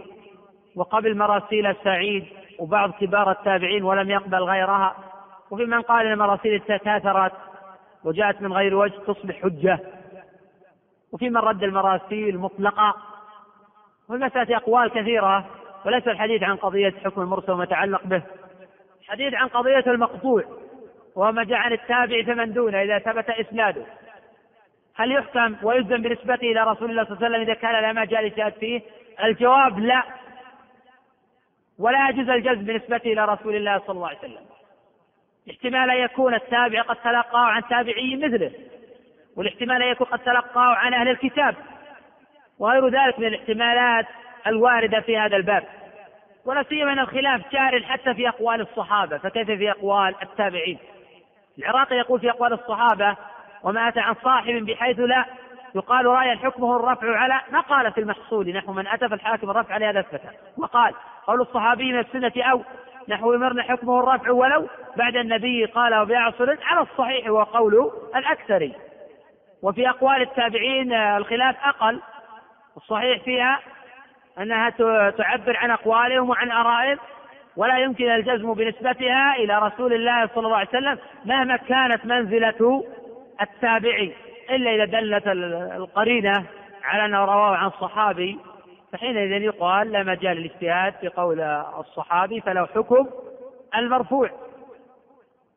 وقبل مراسيل سعيد وبعض كبار التابعين ولم يقبل غيرها. وفي من قال المراسيل تكاثرت وجاءت من غير وجه تصبح حجة. وفي من رد المراسيل مطلقة. وفي المسألة أقوال كثيرة وليس الحديث عن قضية حكم المرسل وما يتعلق به. الحديث عن قضية المقطوع وما جاء عن التابع فمن دونه إذا ثبت إسناده. هل يحكم ويلزم بنسبته إلى رسول الله صلى الله عليه وسلم إذا كان لا مجال الاجتهاد فيه؟ الجواب لا. ولا يجوز الجزم بنسبته إلى رسول الله صلى الله عليه وسلم. احتمال أن يكون التابع قد تلقاه عن تابعي مثله والاحتمال أن يكون قد تلقاه عن أهل الكتاب وغير ذلك من الاحتمالات الواردة في هذا الباب. ولا سيما أن الخلاف جار حتى في أقوال الصحابة فكيف في أقوال التابعين؟ العراقي يقول في أقوال الصحابة وما أتى عن صاحب بحيث لا يقال رأي حكمه الرفع على ما قال في المحصول نحو من أتى في الحاكم الرفع على هذا الفتى وقال قول الصحابي من السنة أو نحو يمرنا حكمه الرفع ولو بعد النبي قال وبيعصر على الصحيح وقول الأكثر. وفي أقوال التابعين الخلاف أقل. الصحيح فيها أنها تعبر عن أقوالهم وعن آرائهم ولا يمكن الجزم بنسبتها إلى رسول الله صلى الله عليه وسلم مهما كانت منزلة التابعي إلا إذا دلت القرينة على أنه رواه عن صحابي. فحينئذ يقال لا مجال للاجتهاد في قول الصحابي فله حكم المرفوع.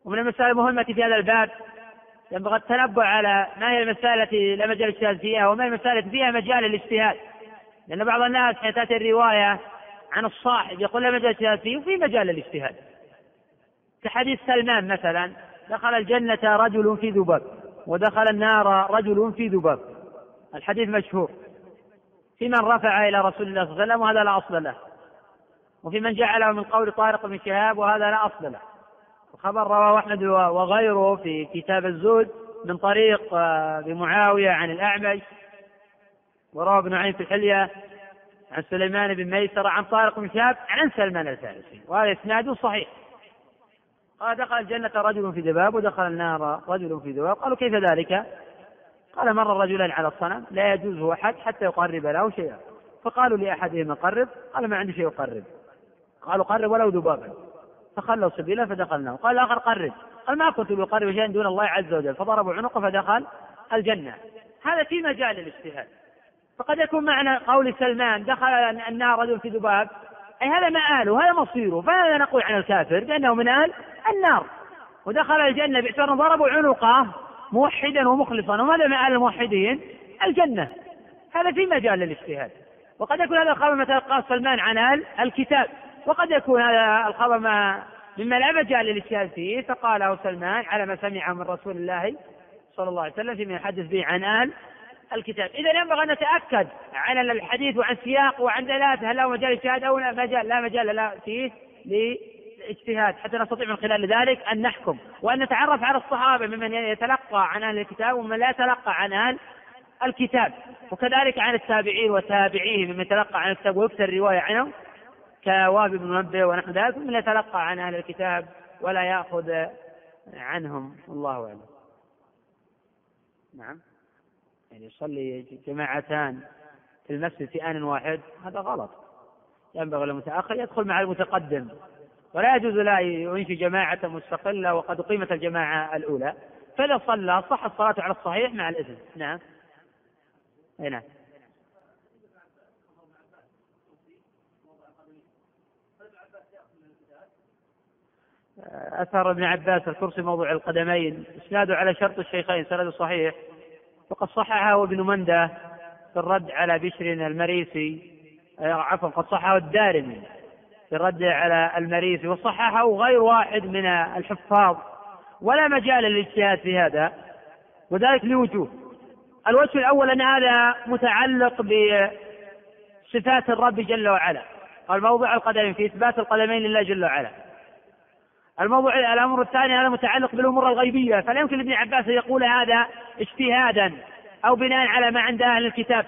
ومن المسائل المهمة في هذا الباب ينبغي التنبؤ على ما هي المسائل التي لا مجال الاجتهاد فيها وما هي المسائل التي فيها مجال الاجتهاد لأن بعض الناس حين تأتي الرواية عن الصاحب يقول لا مجال الاجتهاد فيه وفي مجال الاجتهاد كحديث سلمان مثلا دخل الجنة رجل في ذباب ودخل النار رجل في ذباب. الحديث مشهور. في من رفع إلى رسول الله صلى الله عليه وسلم وهذا لا أصل له. وفي من جعله من قول طارق بن شهاب وهذا لا أصل له. الخبر رواه أحمد وغيره في كتاب الزهد من طريق آه، بمعاوية عن الأعمش وروى ابن عين في الحلية عن سليمان بن ميسرة عن طارق بن شهاب عن سلمان الفارسي وهذا إسناد صحيح. قال دخل الجنة رجل في ذباب ودخل النار رجل في ذباب قالوا كيف ذلك؟ قال مر رجلان على الصنم لا يجوز أحد حتى يقرب له شيئا. فقالوا لأحدهما قرب قال ما عندي شيء أقرب قالوا قرب ولو ذبابا. فخلوا سبيله فدخلناه. قال الآخر قرب. قال ما كنت بقرب شيئا دون الله عز وجل. فضربوا عنقه فدخل الجنة. هذا في مجال الاجتهاد فقد يكون معنى قول سلمان دخل النار رجل في ذباب. أي هذا مآله هذا مصيره. فهذا نقول عن الكافر بأنه من أهل النار. ودخل الجنة باعتبار ضربوا عنقه. موحدا ومخلصا. وماذا مآل الموحدين؟ الجنة. هذا في مجال الاجتهاد. وقد يكون هذا الخبر مثلا قال سلمان عن الكتاب. وقد يكون هذا الخبر ما مما لا مجال للاجتهاد فيه. فقاله سلمان على ما سمعه من رسول الله صلى الله عليه وسلم فيما يحدث به عن أهل الكتاب. إذا ينبغي أن نتأكد عن الحديث وعن سياق وعن دلالته. هل له مجال اجتهاد أو لا؟ مجال لا مجال لا فيه للاجتهاد حتى نستطيع من خلال ذلك أن نحكم وأن نتعرف على الصحابة ممن يتلقى عن أهل الكتاب ومن لا يتلقى عن أهل الكتاب. وكذلك عن التابعين وتابعيهم ممن يتلقى عن الكتاب ويكثر الرواية عنهم كواب بن منبه ونحو ذلك من يتلقى عن أهل الكتاب ولا يأخذ عنهم. والله أعلم. نعم. يعني يصلي جماعتان في المسجد في آن واحد هذا غلط. ينبغي للمتأخر يدخل مع المتقدم. ولا يجوز لا ينشي جماعة مستقلة وقد أقيمت الجماعة الأولى. فإذا صلى صح الصلاة على الصحيح مع الإثم نعم. نعم. أثر ابن عباس الكرسي موضوع القدمين. إسناده على شرط الشيخين سند صحيح. وقد صححه ابن منده في الرد على بشر المريسي عفوا قد صححه الدارمي. في الرد على المريسي وصححه غير واحد من الحفاظ. ولا مجال للاجتهاد في هذا وذلك لوجوه. الوجه الأول أن هذا متعلق بصفات الرب جل وعلا. قال موضع القدمين في إثبات القدمين لله جل وعلا. الموضوع الأمر الثاني هذا متعلق بالأمور الغيبية. فلا يمكن لابن عباس أن يقول هذا اجتهادا أو بناء على ما عند أهل الكتاب.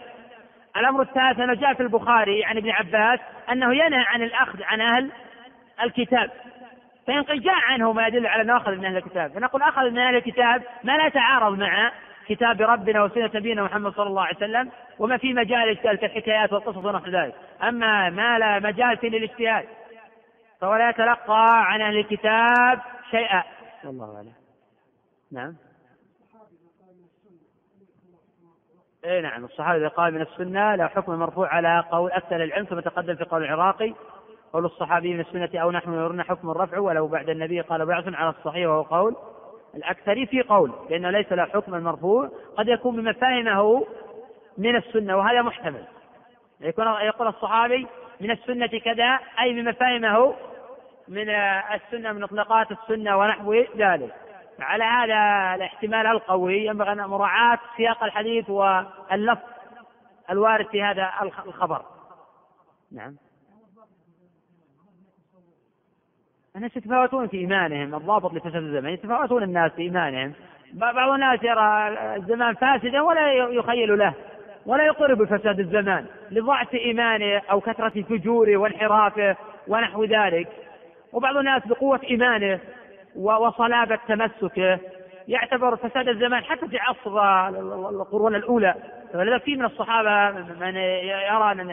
الأمر الثالث أنه جاء في البخاري عن ابن عباس أنه ينهى عن الأخذ عن أهل الكتاب. فإن جاء عنه ما يدل على أنه أخذ من أهل الكتاب. فنقول أخذ من أهل الكتاب ما لا يتعارض مع كتاب ربنا وسنة نبينا محمد صلى الله عليه وسلم وما في مجال الاجتهاد كالحكايات والقصص ونحو ذلك. أما ما لا مجال في للاجتهاد فهو لا يتلقى عن أهل الكتاب شيئا. والله أعلم. نعم. اي نعم الصحابي إذا قال من السنة له حكم مرفوع على قول أكثر العلم ثم تقدم في قول العراقي قول الصحابي من السنة أو نحن يرون حكم الرفع ولو بعد النبي قال بعث على الصحيح وهو قول الأكثر في قول لأنه ليس له حكم المرفوع قد يكون بما فهمه من السنة وهذا محتمل. يكون يقول الصحابي من السنة كذا أي بما فهمه من السنة من إطلاقات السنة ونحو ذلك. على هذا الاحتمال القوي ينبغي أن مراعاة سياق الحديث واللفظ الوارد في هذا الخبر. نعم. الناس يتفاوتون في إيمانهم الضابط لفساد الزمان يتفاوتون الناس في إيمانهم. بعض الناس يرى الزمان فاسدا ولا يخيل له ولا يقر بفساد الزمان لضعف إيمانه أو كثرة فجوره وانحرافه ونحو ذلك. وبعض الناس بقوة إيمانه وصلابة تمسكه يعتبر فساد الزمان حتى في عصر القرون الأولى. ولذلك في من الصحابة من يرى أن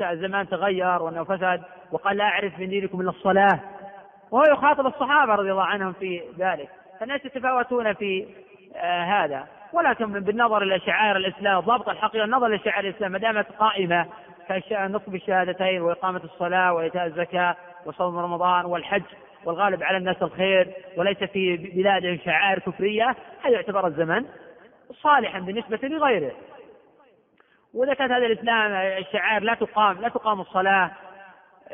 الزمان تغير وأنه فسد وقال لا أعرف من دينكم إلا الصلاة. وهو يخاطب الصحابة رضي الله عنهم في ذلك. فالناس يتفاوتون في آه هذا. ولكن بالنظر إلى شعائر الإسلام ضبط الحقيقة النظر لشعائر الإسلام ما دامت قائمة. كنطق بالشهادتين وإقامة الصلاة وإيتاء الزكاة وصوم رمضان والحج. والغالب على الناس الخير وليس في بلادهم شعائر كفرية هذا يعتبر الزمن صالحا بالنسبة لغيره. وإذا كانت هذا الإسلام الشعائر لا تقام لا تقام الصلاة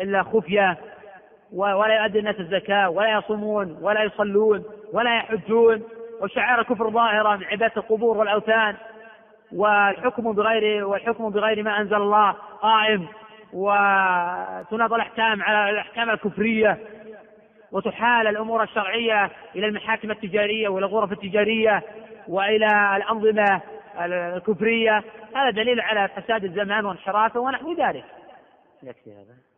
إلا خفية ولا يؤدي الناس الزكاة ولا يصومون ولا يصلون ولا يحجون. وشعائر الكفر ظاهرة من عبادة القبور والأوثان والحكم بغير والحكم بغير ما أنزل الله قائم. وتناض الأحكام على الأحكام الكفرية. وتحال الأمور الشرعية إلى المحاكم التجارية وإلى الغرف التجارية وإلى الأنظمة الكفرية. هذا دليل على فساد الزمان وانحرافه ونحو ذلك. يكفي هذا.